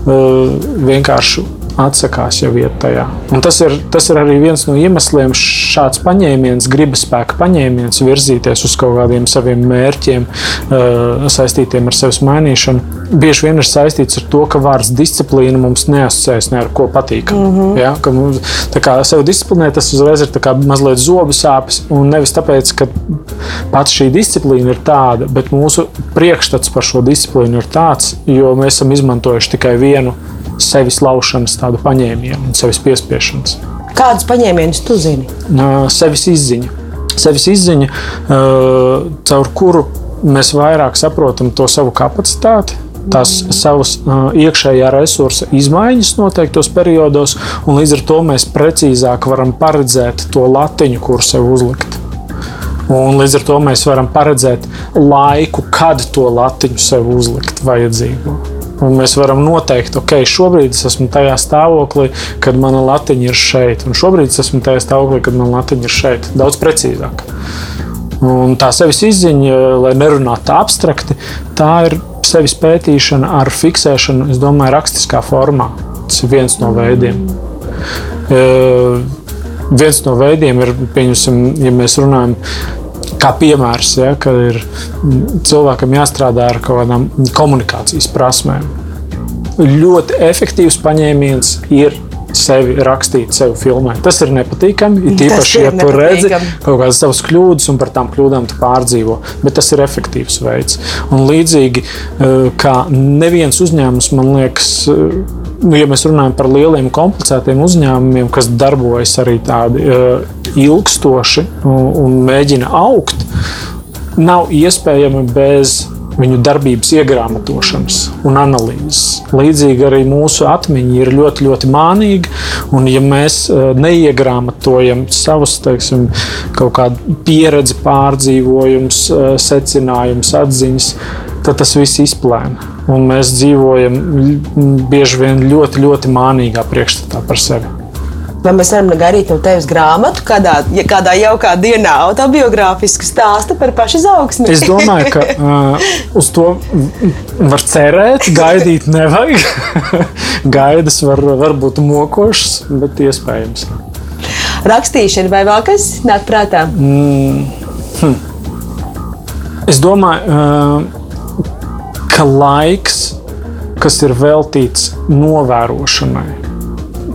uh, vienkārši atsakās jau iet tajā. Un tas ir, tas ir arī viens no iemesliem, šāds paņēmiens, gribas spēka paņēmiens, virzīties uz kaut kādiem saviem mērķiem, uh, saistītiem ar sevis mainīšanu. Bieži vien ir saistīts ar to, ka vārds disciplīna mums neasociējas ne ar ko patīkamu. Mm -hmm. ja? Ka mums, tā kā sev disciplinēt, tas uzreiz ir mazliet zobu sāpes. Un nevis tāpēc, ka pats šī disciplīna ir tāda, bet mūsu priekšstats par šo disciplīnu ir tāds, jo mēs esam izmantojuši tikai vienu sevis laušanas tādu paņēmienu un sevis piespiešanas. Kādus paņēmienus tu zini? Sevis izziņa. Sevis izziņa, caur kuru mēs vairāk saprotam to savu kapacitāti, tās savas uh, iekšējā resursa izmaiņas noteiktos periodos, un līdz ar to mēs precīzāk varam paredzēt to latiņu, kur sev uzlikt. Un līdz ar to mēs varam paredzēt laiku, kad to latiņu sev uzlikt vajadzīgo. Un mēs varam noteikt, ok, šobrīd es esmu tajā stāvoklī, kad mana latiņa ir šeit, un šobrīd es esmu tajā stāvoklī, kad mana latiņa ir šeit. Daudz precīzāk. Un tā sevis izziņa, lai nerunātu abstrakti, tā ir sevis pētīšana ar fiksēšanu, es domāju, rakstiskā formā. Tas ir viens no veidiem. Uh, viens no veidiem ir, ja mēs runājam kā piemērs, ja, kad ir cilvēkam jāstrādā ar kaut kādām komunikācijas prasmēm. Ļoti efektīvs paņēmiens ir sevi rakstīt, sevi filmēt. Tas ir nepatīkami. Ir tīpaši, ja tu redzi kaut kādas savas kļūdas un par tām kļūdām tu pārdzīvo. Bet tas ir efektīvs veids. Un līdzīgi eh, kā neviens uzņēmums, man liekas, eh, nu, ja mēs runājam par lieliem, komplicētiem uzņēmumiem, kas darbojas arī tādi uh, ilgstoši un, un mēģina augt, nav iespējami bez viņu darbības iegrāmatošanas un analīzes. Līdzīgi arī mūsu atmiņa ir ļoti, ļoti mānīga. Un, ja mēs neiegrāmatojam savus teiksim, kaut kādu pieredzi, pārdzīvojumus, secinājumus, atziņas, tad tas viss izplēna. Un mēs dzīvojam bieži vien ļoti, ļoti mānīgā priekšstatā par sevi. Vai mēs varam gaidīt no tevis grāmatu, kādā, ja kādā jaukā dienā autobiogrāfisku stāstu par pašizaugsmi? Es domāju, ka uh, uz to var cerēt, gaidīt nevajag. Gaidas var, var būt mokošas, bet iespējams. Rakstīšana vai vēl kas nāk prātā? Mm, hm. Es domāju, uh, ka laiks, kas ir veltīts novērošanai,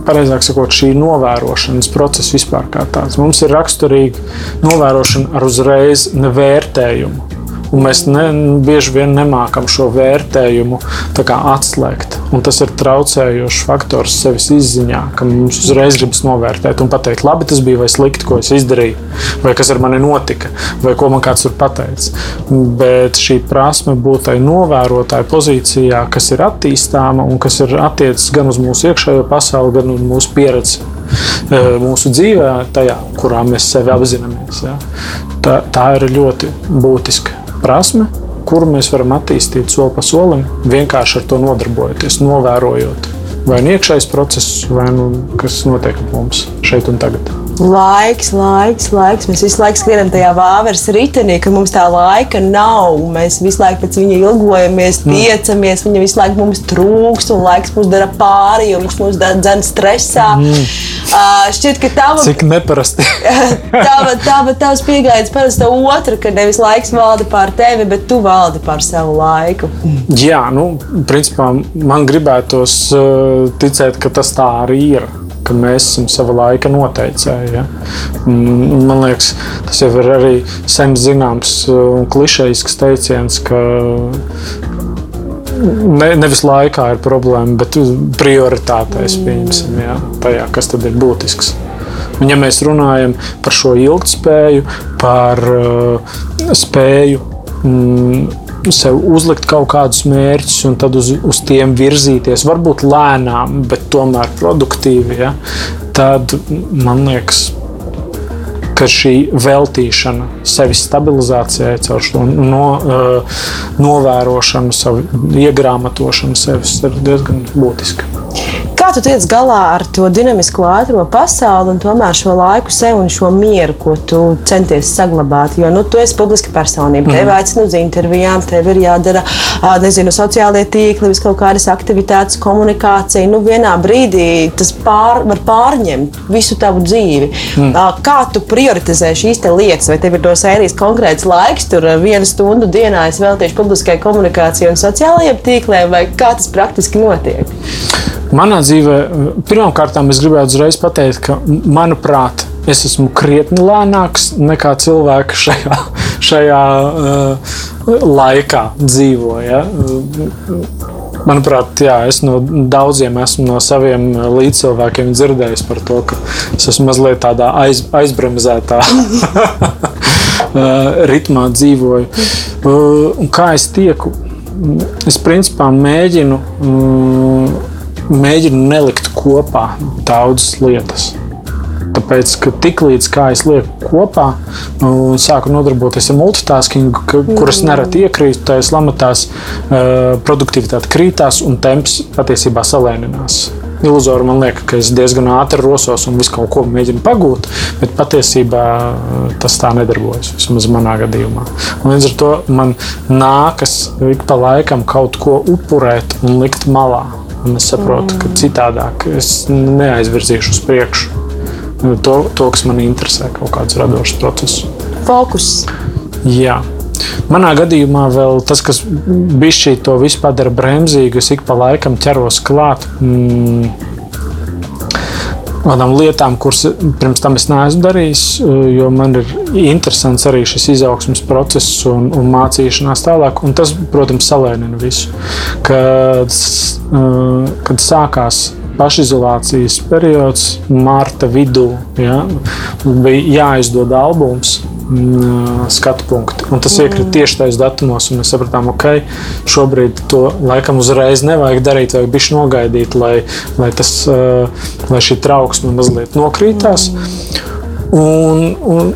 pareizāk sakot, šī novērošanas procesa vispār kā tāds. Mums ir raksturīga novērošana ar uzreiz nevērtējumu. Un mēs ne, bieži vien nemākam šo vērtējumu atslēgt. Un tas ir traucējošs faktors sevis izziņā, ka mums uzreiz gribas novērtēt un pateikt, labi, tas bija vai slikti, ko es izdarīju, vai kas ar mani notika, vai ko man kāds tur pateica. Bet šī prasme būt tai novērotāju pozīcijā, kas ir attīstāma un kas ir attiecas gan uz mūsu iekšējo pasauli, gan uz mūsu pieredzi eh, mūsu dzīvē, tajā, kurā mēs sevi apzināmies. Ja? Tā, tā ir ļoti būtiska prasme, kuru mēs varam attīstīt soli pa solim, vienkārši ar to nodarbojoties, novērojot vai nu iekšējais process, vai nu kas notiek ap mums šeit un tagad. Laiks, laiks, laiks. Mēs visu laiku skrienam tajā vāveres ritenī, ka mums tā laika nav. Mēs visu laiku pēc viņa ilgojamies, mm. tiecamies. Viņa visu laiku mums trūks, un laiks mums dara pāri, un viņš mums dara stresā. Mm. Uh, šķiet, ka tava, Cik neparasti. tava, tava, tavs pieejams parasti otra, ka nevis laiks valda pār tevi, bet tu valdi pār savu laiku. Jā, nu, principā man gribētos uh, ticēt, ka tas tā arī ir ka mēs esam sava laika noteicēji. Ja? Man liekas, tas jau ir arī sen zināms un klišejisks teiciens, ka ne, nevis laikā ir problēma, bet prioritātēs pieņemsim, ja? tajā, kas tad ir būtisks. Un, ja mēs runājam par šo ilgspēju, par uh, spēju mm, sev uzlikt kaut kādus mērķus un tad uz, uz tiem virzīties. Varbūt lēnām, bet tomēr produktīvi. Ja? Tad man liekas, ka šī veltīšana sevis stabilizācijai, caur šo no, uh, novērošanu, savu iegrāmatošanu sevis ir diezgan būtiska. Kā tu tiec galā ar to dinamisko ātrā pasauli un tomēr šo laiku sev un šo mieru, ko tu centies saglabāt? Jo nu, tu esi publiska personība, mm. tev aicina uz intervijām, tev ir jādara nezinu, sociālie tīkli, vis kaut kādas aktivitātes, komunikācija. Nu, vienā brīdī tas pār, var pārņemt visu tavu dzīvi. Mm. Kā tu prioritizē šīs lietas? Vai tev ir no sērijas konkrēts laiks, tur vienu stundu dienā es veltīšu publiskai komunikācijai un sociālajiem tīkliem, vai kā tas praktiski notiek? Manā dzīvē, pirmkārt, es gribētu uzreiz pateikt, ka, manuprāt, es esmu krietni lēnāks nekā cilvēki šajā, šajā uh, laikā dzīvo. Ja? Manuprāt, jā, es no daudziem esmu no saviem līdzcilvēkiem dzirdējis par to, ka es esmu mazliet tādā aiz, aizbremzētā ritmā dzīvoju. Uh, kā es tieku? Es principā mēģinu. Um, mēģinu nelikt kopā daudzas lietas. Tāpēc, ka tiklīdz es lieku kopā nu, sāku nodarboties ar multitasking, kuras nereti iekrīt, tā es lamatās, produktivitāte krītās un temps patiesībā salēninās. Iluzori man liekas, ka es diezgan ātri rosos un visu kaut ko mēģinu pagūt, bet patiesībā tas tā nedarbojas. Vismaz manā gadījumā. Un līdz ar to man nākas ik pa laikam kaut ko upurēt un likt malā. Un es saprotu, ka citādāk es neaizvirzīšu uz priekšu to, to kas man interesē, kaut kādus radošus procesus. Fokus. Jā. Manā gadījumā vēl tas, kas bija to visu padara bremzīgu, es ik pa laikam ķeros klāt. Mm, kādām lietām, kuras pirms tam es neesmu darījis, jo man ir interesants arī šis izaugsmas process un, un mācīšanās tālāk. Un tas, protams, salēnina visu. Kad, kad sākās pašizolācijas periods, marta vidū, ja, bija jāizdod albums skatu punkti. Un tas iekrita tieši tajos datumos, un mēs sapratām, okay, šobrīd to laikam uzreiz nevajag darīt, vajag bišķi nogaidīt, lai, lai, tas, lai šī trauksme mazliet nokrītās. Un, un,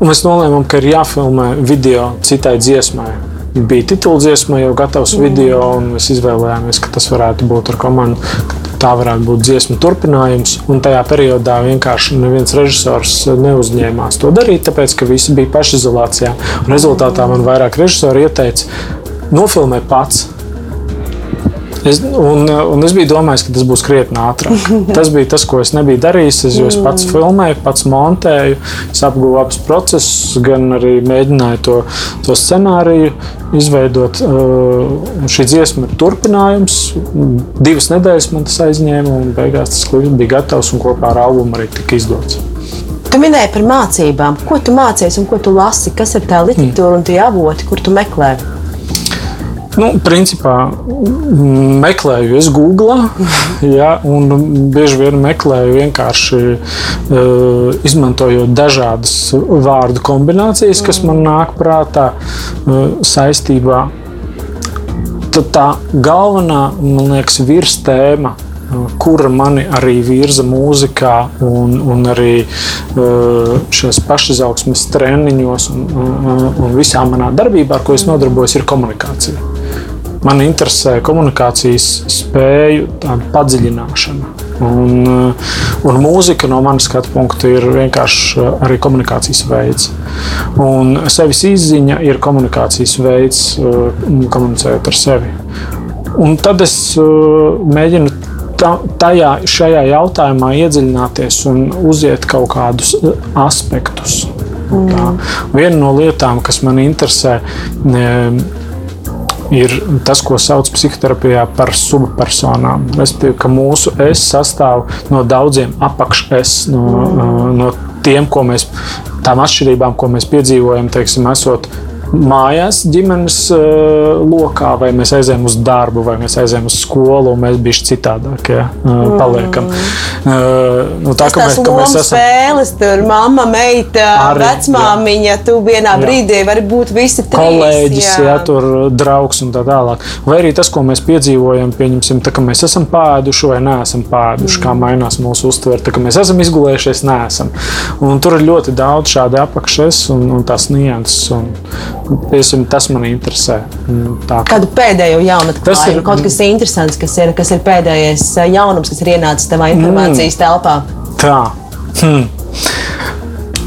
un mēs nolēmām, ka ir jāfilmē video citai dziesmai. Bija tituldziesma, jau gatavs video, un mēs izvēlējāmies, ka tas varētu būt ar komandu tā varētu būt dziesmu turpinājums. Un tajā periodā vienkārši neviens režisors neuzņēmās to darīt, tāpēc ka visi bija pašizolācijā. Un rezultātā man vairāk režisori ieteica nofilmēt pats Es, un, un es biju domājis, ka tas būs krietni ātrāk. Tas bija tas, ko es nebiju darījis. Es, es pats filmēju, pats montēju, es apguvu abus procesus, gan arī mēģināju to, to scenāriju izveidot. Uh, šī dziesma ir turpinājums. Divas nedēļas man tas aizņēma, un beigās tas klips bija gatavs un kopā ar albumu arī tika izdots. Tu minēji par mācībām. Ko tu mācies un ko tu lasi? Kas ir tā literatūra un tie avoti, kur tu meklē? Nu, principā meklēju es Google, ja, un bieži vien meklēju vienkārši uh, izmantojot dažādas vārdu kombinācijas, kas man nāk prātā uh, saistībā. Tad tā galvenā, man liekas, virstēma kura mani arī virza mūzikā un, un arī šajos pašizaugsmes treniņos un, un, un visā manā darbībā, ar ko es nodarbojos, ir komunikācija. Man interesē komunikācijas spēju padziļināšana. Un, eh, un mūzika no manas skatu punkta ir vienkārši eh, arī komunikācijas veids. Un sevis izziņa ir komunikācijas veids, eh, komunicējot ar sevi. Un tad es mēģinu tajā, šajā jautājumā iedziļināties un uziet kaut kādus aspektus. Mm. Viena no lietām, kas man interesē, ir tas, ko sauc psihoterapijā par subpersonām. Respektīvi, ka mūsu es sastāv no daudziem apakš-es, no, no tiem, ko mēs, tām atšķirībām, ko mēs piedzīvojam, teiksim, esot mājās, ģimenes uh, lokā, vai mēs aizējām uz darbu, vai mēs aizējām uz skolu, un mēs bijām citādāk. Ja, uh, paliekam. Mm. Uh, nu, tā kā mēs, ka mēs esam spēles, tur mamma, meita, arī, vecmāmiņa, jā. tu vienā jā. brīdī vari būt visi trīs. Kolēģis, jā. Jā, tur draugs un tā tālāk. Vai arī tas, ko mēs piedzīvojam, pieņemsim, tā, ka mēs esam pāduši vai neesam pāduši, mm. kā mainās mūsu uztvere, tā kā mēs esam izgulējušies, neesam. Un tur ir ļoti daudz šādu apakšas un, un tās nianses. Un, Piesim, tas man interesē. Mm, tā, ka... Kādu pēdējo jaunatni tas ir kaut kas interesants, kas ir, kas ir pēdējais eh, jaunums, kas ir ienācis tavā informācijas mm. telpā. Tā. Hmm.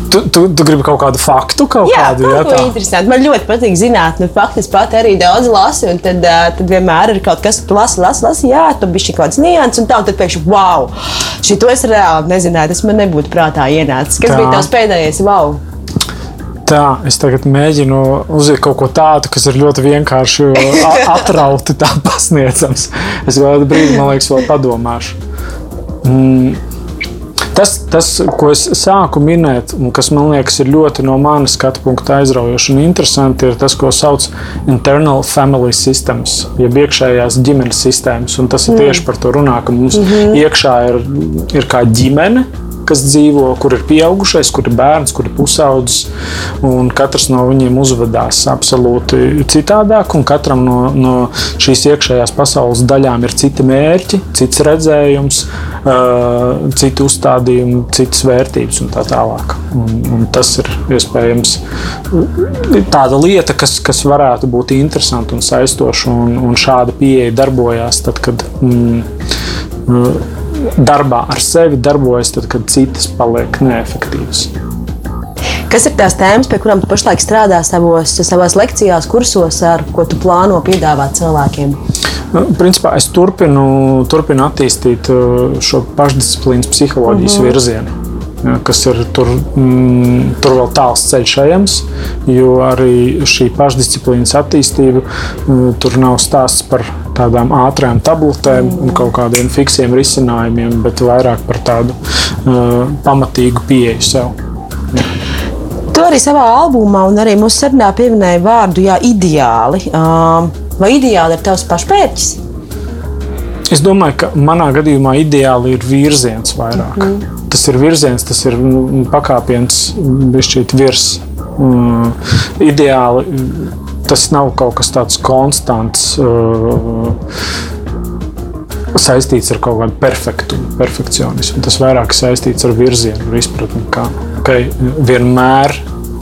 Tu, tu, tu gribi kaut kādu faktu, kaut jā, kādu jā, tādu interesantu. Man ļoti patīk zināt, nu, fakti es pat arī daudz lasu, un tad, uh, tad vienmēr ir kaut kas, kas tu lasi, lasi, lasi, jā, tu biji kaut kāds nianses, un tā, un tad pēkšņi, wow, šī to es reāli nezināju, tas man nebūtu prātā ienācis. Kas tā. bija tavs pēdējais wow? Tā, es tagad mēģinu uzlikt kaut ko tādu, kas ir ļoti vienkārši atrauti, tā pasniedzams. Es vēl brīdi, man liekas, vēl padomāšu. Mm. Tas, tas, ko es sāku minēt, un kas man liekas, ir ļoti no manas skatu punkta aizraujoši un interesanti, ir tas, ko sauc par internal family systems, jeb iekšējās ģimenes sistēmas. Un tas ir mm. tieši par to runā, ka mums mm -hmm. iekšā ir, ir kā ģimene, kas dzīvo, kur ir pieaugušais, kur ir bērns, kur ir pusaudzis. Katrs no viņiem uzvedās absolūti citādāk, un katram no, no šīs iekšējās pasaules daļām ir citi mērķi, cits redzējums, uh, citi uzstādījumi, citas vērtības un tā tālāk. Un, un tas ir iespējams tāda lieta, kas, kas varētu būt interesanta un saistoša, un, un šāda pieeja darbojās tad, kad. Mm, darbā ar sevi darbojas, tad, kad citas paliek neefektīvas. Kas ir tās tēmas, pie kurām tu pašlaik strādā savos, savās lekcijās, kursos, ar ko tu plāno piedāvāt cilvēkiem? Nu, principā es turpinu, turpinu attīstīt uh, šo pašdisciplīnas psiholoģijas mm -hmm. virzienu kas ir tur, mm, tur vēl tāls ceļš ejams, jo arī šī pašdisciplīnas attīstība mm, tur nav stāsts par tādām ātrām tabletēm un kaut kādiem fiksiem risinājumiem, bet vairāk par tādu uh, pamatīgu pieeju sev. Jā. Tu arī savā albumā un arī mūsu sarunā pieminēji vārdu jā, ideāli. Uh, vai ideāli ir tavs pašpērķis? Es domāju, ka manā gadījumā ideāli ir virziens vairāk. Mm -hmm tas ir virziens, tas ir nu, pakāpiens virs. Um, ideāli tas nav kaut kas tāds konstants. Uh, saistīts ar kaut kādu perfektu, perfekcionismu. Tas vairāk saistīts ar virzienu, ar izpratni, ka okay, vienmēr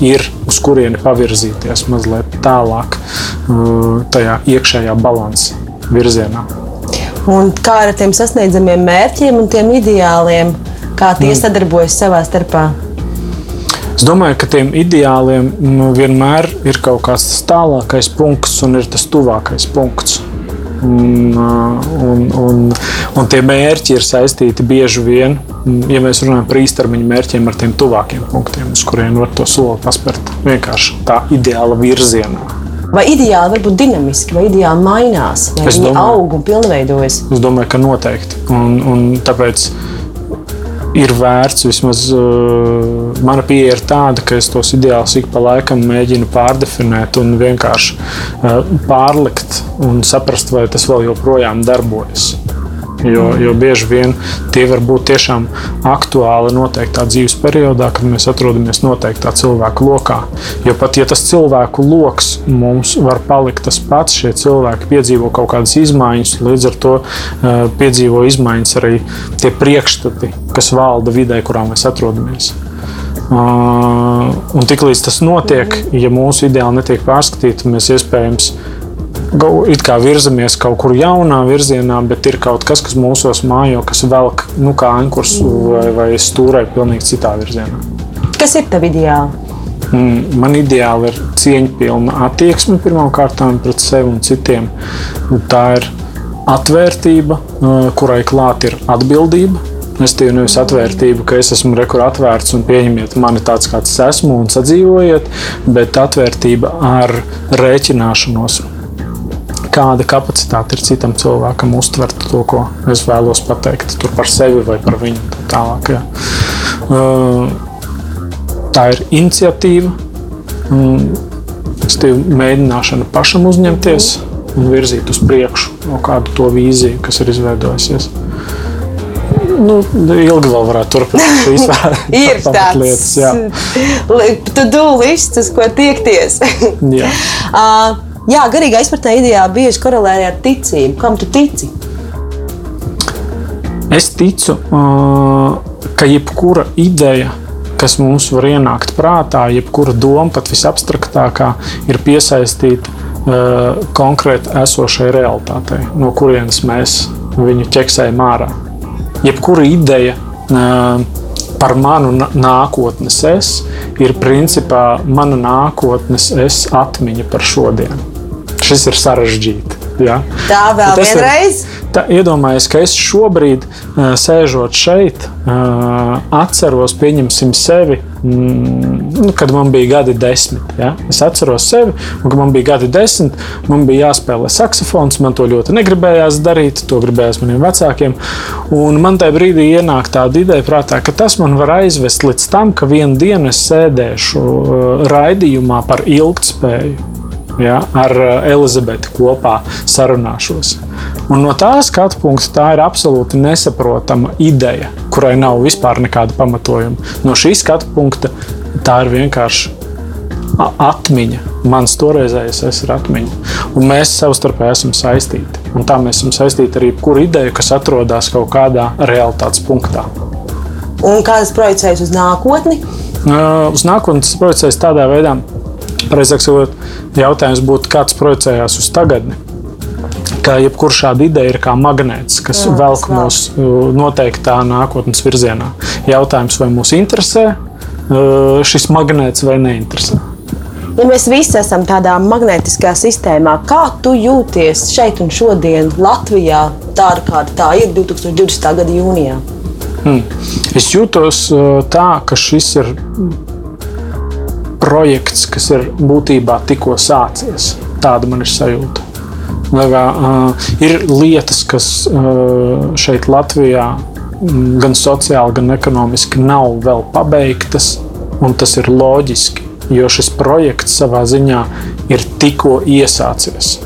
ir uz kurieni pavirzīties mazliet tālāk, uh, tajā iekšējā balansa virzienā. Un kā ar tiem sasniedzamiem mērķiem un tiem ideāliem, kā tie mm. sadarbojas savā starpā? Es domāju, ka tiem ideāliem nu, vienmēr ir kaut kāds tālākais punkts un ir tas tuvākais punkts. Un, un, un, un tie mērķi ir saistīti bieži vien, ja mēs runājam par īstermiņa mērķiem, ar tiem tuvākiem punktiem, uz kuriem var to soli paspērt vienkārši tā ideāla virzienā. Vai ideāli var būt dinamiski, vai ideāli mainās, vai es viņi domāju, aug un pilnveidojas? Es domāju, ka noteikti. Un, un tāpēc ir vērts. Vismaz uh, mana pieeja ir tāda, ka es tos ideālus ik pa laikam mēģinu pārdefinēt un vienkārši uh, pārlikt un saprast, vai tas vēl joprojām darbojas. Jo, jo bieži vien tie var būt tiešām aktuāli noteiktā dzīves periodā, kad mēs atrodamies noteiktā cilvēku lokā. Jo pat ja tas cilvēku lokus mums var palikt tas pats, šie cilvēki piedzīvo kaut kādas izmaiņas, līdz ar to uh, piedzīvo izmaiņas arī tie priekšstati, kas valda vidē, kurā mēs atrodamies. Uh, un tiklīdz tas notiek, ja mūsu ideāli netiek pārskatīti, mēs iespējams it kā virzamies kaut kur jaunā virzienā, bet ir kaut kas, kas mūsos mājo, kas velk nu, kā ankurs vai, vai stūrē pilnīgi citā virzienā. Kas ir tev ideāli? Mm, man ideāli ir cieņpilna attieksme pirmkārt pret sevi un citiem. Tā ir atvērtība, kurai klāt ir atbildība. Es tev nevis atvērtību, ka es esmu rekur atvērts un pieņemiet mani tāds, kāds es esmu un sadzīvojiet, bet atvērtība ar rēķināšanos kāda kapacitāte ir citam cilvēkam uztvert to, ko es vēlos pateikt par sevi vai par viņu. Tālāk, jā. tā ir iniciatīva, mēģināšana pašam uzņemties un virzīt uz priekšu no kādu to vīziju, kas ir izveidojusies. Nu, ilgi vēl varētu turpināt ir tādas lietas. Tu dūlists, uz ko tiekties. jā. uh, Jā, garīgā izpratnē ideāli bieži korelē ar ticību. Kam tu tici? Es ticu, ka jebkura ideja, kas mums var ienākt prātā, jebkura doma, pat visabstraktākā, ir piesaistīta konkrēti esošai realitātei, no kurienes mēs viņu ķeksējam ārā. Jebkura ideja par manu nākotnes es ir principā mana nākotnes es atmiņa par šodienu šis ir sarežģīti. Ja? Tā vēl vienreiz. Ir, tā, iedomājieties, ka es šobrīd, sēžot šeit, atceros, pieņemsim sevi, mm, nu, kad man bija gadi desmit. Ja? Es atceros sevi, un kad man bija gadi desmit, man bija jāspēlē saksofons. Man to ļoti negribējās darīt, to gribējās maniem vecākiem. Un man tajā brīdī ienāk tāda ideja prātā, ka tas man var aizvest līdz tam, ka vienā dienā es sēdēšu raidījumā par ilgspēju ja, ar eh, Elizabeti kopā sarunāšos. Un no tā skatu punkta tā ir absolūti nesaprotama ideja, kurai nav vispār nekāda pamatojuma. No šī skatu punkta tā ir vienkārši atmiņa. Mans toreizējais es ir atmiņa. Un mēs savstarpēji esam saistīti. Un tā mēs esam saistīti ar jebkuru ideju, kas atrodas kaut kādā realitātes punktā. Un kā tas projicējas uz nākotni? Uh, uz nākotni tas projicējas tādā veidā, Precīzāk sakot, jautājums būtu, kāds projicējās uz tagadni. Ka jebkurā šāda ideja ir kā magnēts, kas Jā, velk mūs uh, noteiktā nākotnes virzienā. Jautājums, vai mūs interesē uh, šis magnēts vai neinteresē. Ja mēs visi esam tādā magnētiskā sistēmā, kā tu jūties šeit un šodien Latvijā, tāda kāda tā ir 2020. gada jūnijā? Hmm. Es jūtos uh, tā, ka šis ir projekts, kas ir būtībā tikko sācies. Tāda man ir sajūta. Kā, uh, ir lietas, kas uh, šeit Latvijā gan sociāli, gan ekonomiski nav vēl pabeigtas, un tas ir loģiski, jo šis projekts savā ziņā ir tikko iesācies.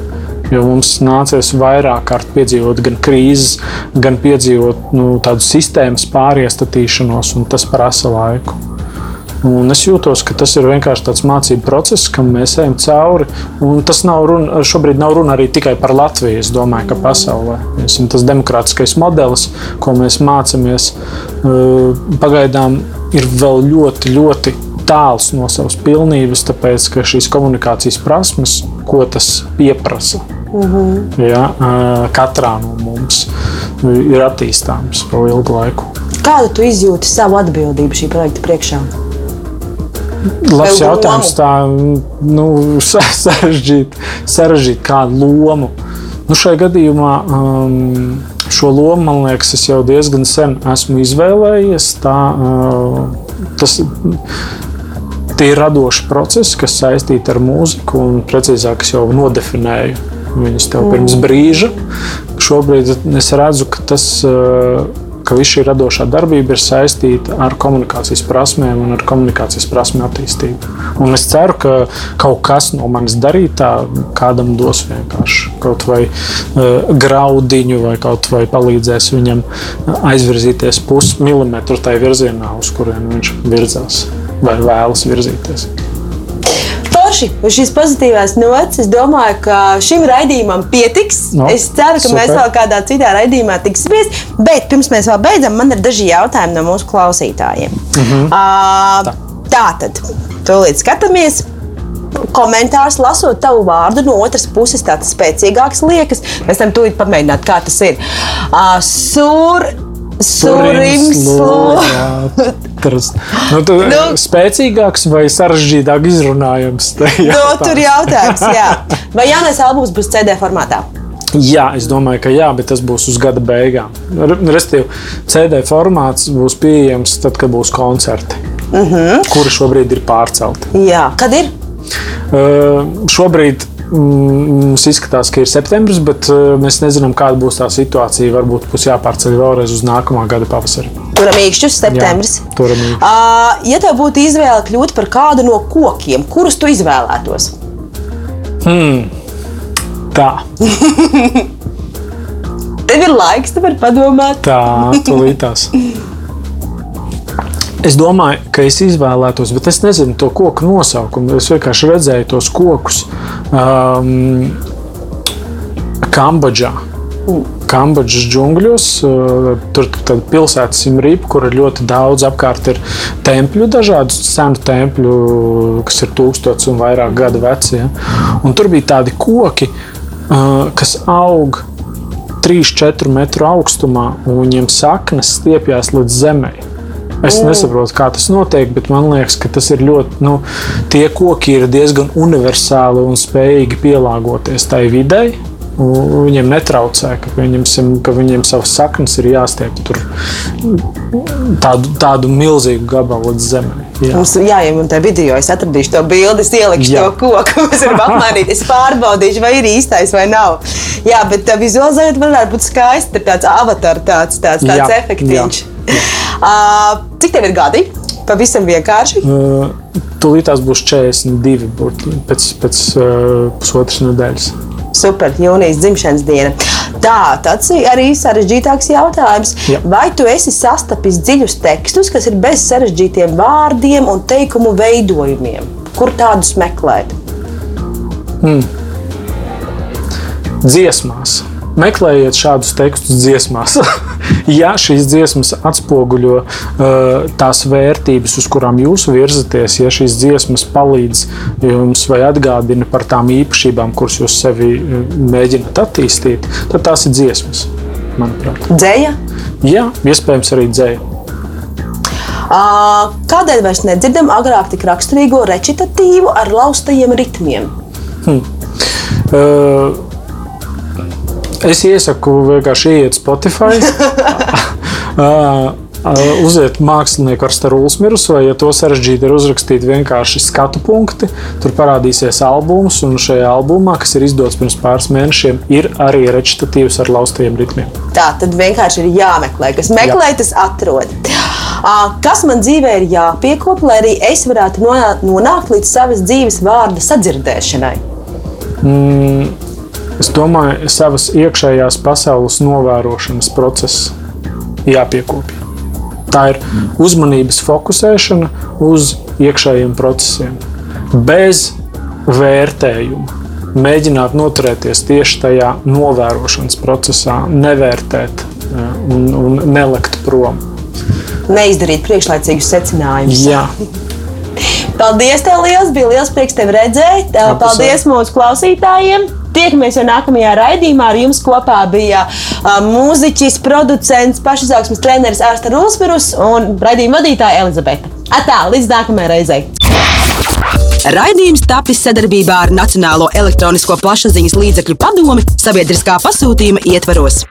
Jo mums nācies vairāk kārt piedzīvot gan krīzes, gan piedzīvot nu, tādu sistēmas pāriestatīšanos, un tas prasa laiku. Un es jūtos, ka tas ir vienkārši tāds mācību process, kam mēs ejam cauri. Un tas nav runa, šobrīd nav runa arī tikai par Latviju. Es domāju, ka pasaulē esam tas demokrātiskais modelis, ko mēs mācāmies. Pagaidām ir vēl ļoti, ļoti tāls no savas pilnības, tāpēc ka šīs komunikācijas prasmes, ko tas pieprasa, Uh -huh. ja, katrā no mums ir attīstāms vēl ilgu laiku. Kādu tu izjūti savu atbildību šī projekta priekšā? Labs jautājums. Tā nu, sarežģīt, sarežģīt kādu lomu. Nu, šajā gadījumā um, šo lomu, man liekas, es jau diezgan sen esmu izvēlējies. Tā, uh, tas, tie ir radoši procesi, kas saistīti ar mūziku, un precīzāk es jau nodefinēju viņus tev pirms brīža. Šobrīd es redzu, ka tas uh, ka viss šī radošā darbība ir saistīta ar komunikācijas prasmēm un ar komunikācijas prasmu attīstību. Un es ceru, ka kaut kas no manis darītā kādam dos vienkārši kaut vai uh, graudiņu, vai kaut vai palīdzēs viņam aizvirzīties pusmilimetru tajā virzienā, uz kurien viņš virzās vai vēlas virzīties forši. Uz šīs pozitīvās nots es domāju, ka šim raidījumam pietiks. No, es ceru, ka super. mēs vēl kādā citā raidījumā tiksimies. Bet pirms mēs vēl beidzam, man ir daži jautājumi no mūsu klausītājiem. Mm -hmm. uh, tā. tā tad, tūlīt skatāmies komentārs, lasot tavu vārdu, no otras puses tāds spēcīgāks liekas. Mēs tam tūlīt pamēģināt, kā tas ir. Uh, sur, Surimslu. Tas nu, tu, nu, spēcīgāks vai sarežģītāk izrunājums? Nu, tur jautājums, jā. Vai jaunais albums būs CD formātā? Jā, es domāju, ka jā, bet tas būs uz gada beigām. Restīvi, CD formāts būs pieejams tad, kad būs koncerti, uh mhm. -huh. kuri šobrīd ir pārcelti. Jā, kad ir? Uh, šobrīd Mums izskatās, ka ir septembris, bet uh, mēs nezinām, kāda būs tā situācija. Varbūt būs jāpārceļ vēlreiz uz nākamā gada pavasari. Turam īkšķus, septembris. Jā, turam īkšķus. Uh, ja tev būtu izvēle kļūt par kādu no kokiem, kurus tu izvēlētos? Hmm. Tā. Tev ir laiks, tu vari padomāt. Tā, tūlītās. Es domāju, ka es izvēlētos, bet es nezinu to koku nosaukumu. Es vienkārši redzēju tos kokus um, Kambodžā. Kambodžas džungļos. Uh, tur ir pilsēta Simrīpa, kur ir ļoti daudz apkārt ir tempļu, dažādu senu tempļu, kas ir tūkstotis un vairāk gadu veci. Ja? Un tur bija tādi koki, uh, kas aug 3-4 metru augstumā, un viņiem saknes stiepjas līdz zemei. Es mm. nesaprotu, kā tas notiek, bet man liekas, ka tas ir ļoti. Nu, tie koki ir diezgan universāli un spējīgi pielāgoties tai videi. Viņiem netraucē, ka viņiem, ka viņiem savas saknes ir jāstiep tur tādu, tādu milzīgu gabalu līdz zemē. Jā, Mums, jā ja man te video es atradīšu to bildi, ielikšu jā. to koku, mēs varam apmainīt. Es pārbaudīšu, vai ir īstais vai nav. Jā, bet vizualizējot, varētu būt skaisti. Tāds avatar, tāds, tāds, tāds jā, efektīvs. Uh, cik tev ir gadi? Pavisam vienkārši. Uh, Tūlīt tās būs 42 burti pēc, pēc uh, pusotras nedēļas. Super, jūnijas dzimšanas diena. Tā, tāds arī sarežģītāks jautājums. Jā. Vai tu esi sastapis dziļus tekstus, kas ir bez sarežģītiem vārdiem un teikumu veidojumiem? Kur tādus meklēt? Hmm. Dziesmās meklējiet šādus tekstus dziesmās. ja šīs dziesmas atspoguļo uh, tās vērtības, uz kurām jūs virzaties, ja šīs dziesmas palīdz jums vai atgādina par tām īpašībām, kuras jūs sevi uh, mēģināt attīstīt, tad tās ir dziesmas, manuprāt. Dzēja? Jā, iespējams arī dzēja. Uh, kādēļ mēs nedzirdam agrāk tik raksturīgo recitatīvu ar laustajiem ritmiem? Hmm. Uh, Es iesaku vienkārši iet Spotify. Uziet mākslinieku ar Starūlas mirusu, vai, ja to sarežģīti ir uzrakstīt vienkārši skatu punkti, tur parādīsies albums, un šajā albumā, kas ir izdots pirms pāris mēnešiem, ir arī recitatīvs ar laustajiem ritmiem. Tā tad vienkārši ir jāmeklē, kas meklē, Jā. tas atrod. Kas man dzīvē ir jāpiekop, lai arī es varētu nonākt līdz savas dzīves vārda sadzirdēšanai? Mm, Es domāju, savas iekšējās pasaules novērošanas process jāpiekopja. Tā ir uzmanības fokusēšana uz iekšējiem procesiem, bez vērtējuma. Mēģināt noturēties tieši tajā novērošanas procesā, nevērtēt un, un nelikt prom. Neizdarīt priekšlaicīgus secinājumus. Jā. Paldies, tev liels! Bija liels prieks tevi redzēt. Paldies mūsu klausītājiem! Tiekamies jau nākamajā raidījumā. Ar jums kopā bija uh, mūziķis, producents, pašizaugsmes treneris Ārsta Rūsvirus un raidījuma vadītāja Elizabete. Atā, līdz nākamajai reizei! Raidījums tapis sadarbībā ar Nacionālo elektronisko plašsaziņas līdzekļu padomi sabiedriskā pasūtījuma ietvaros.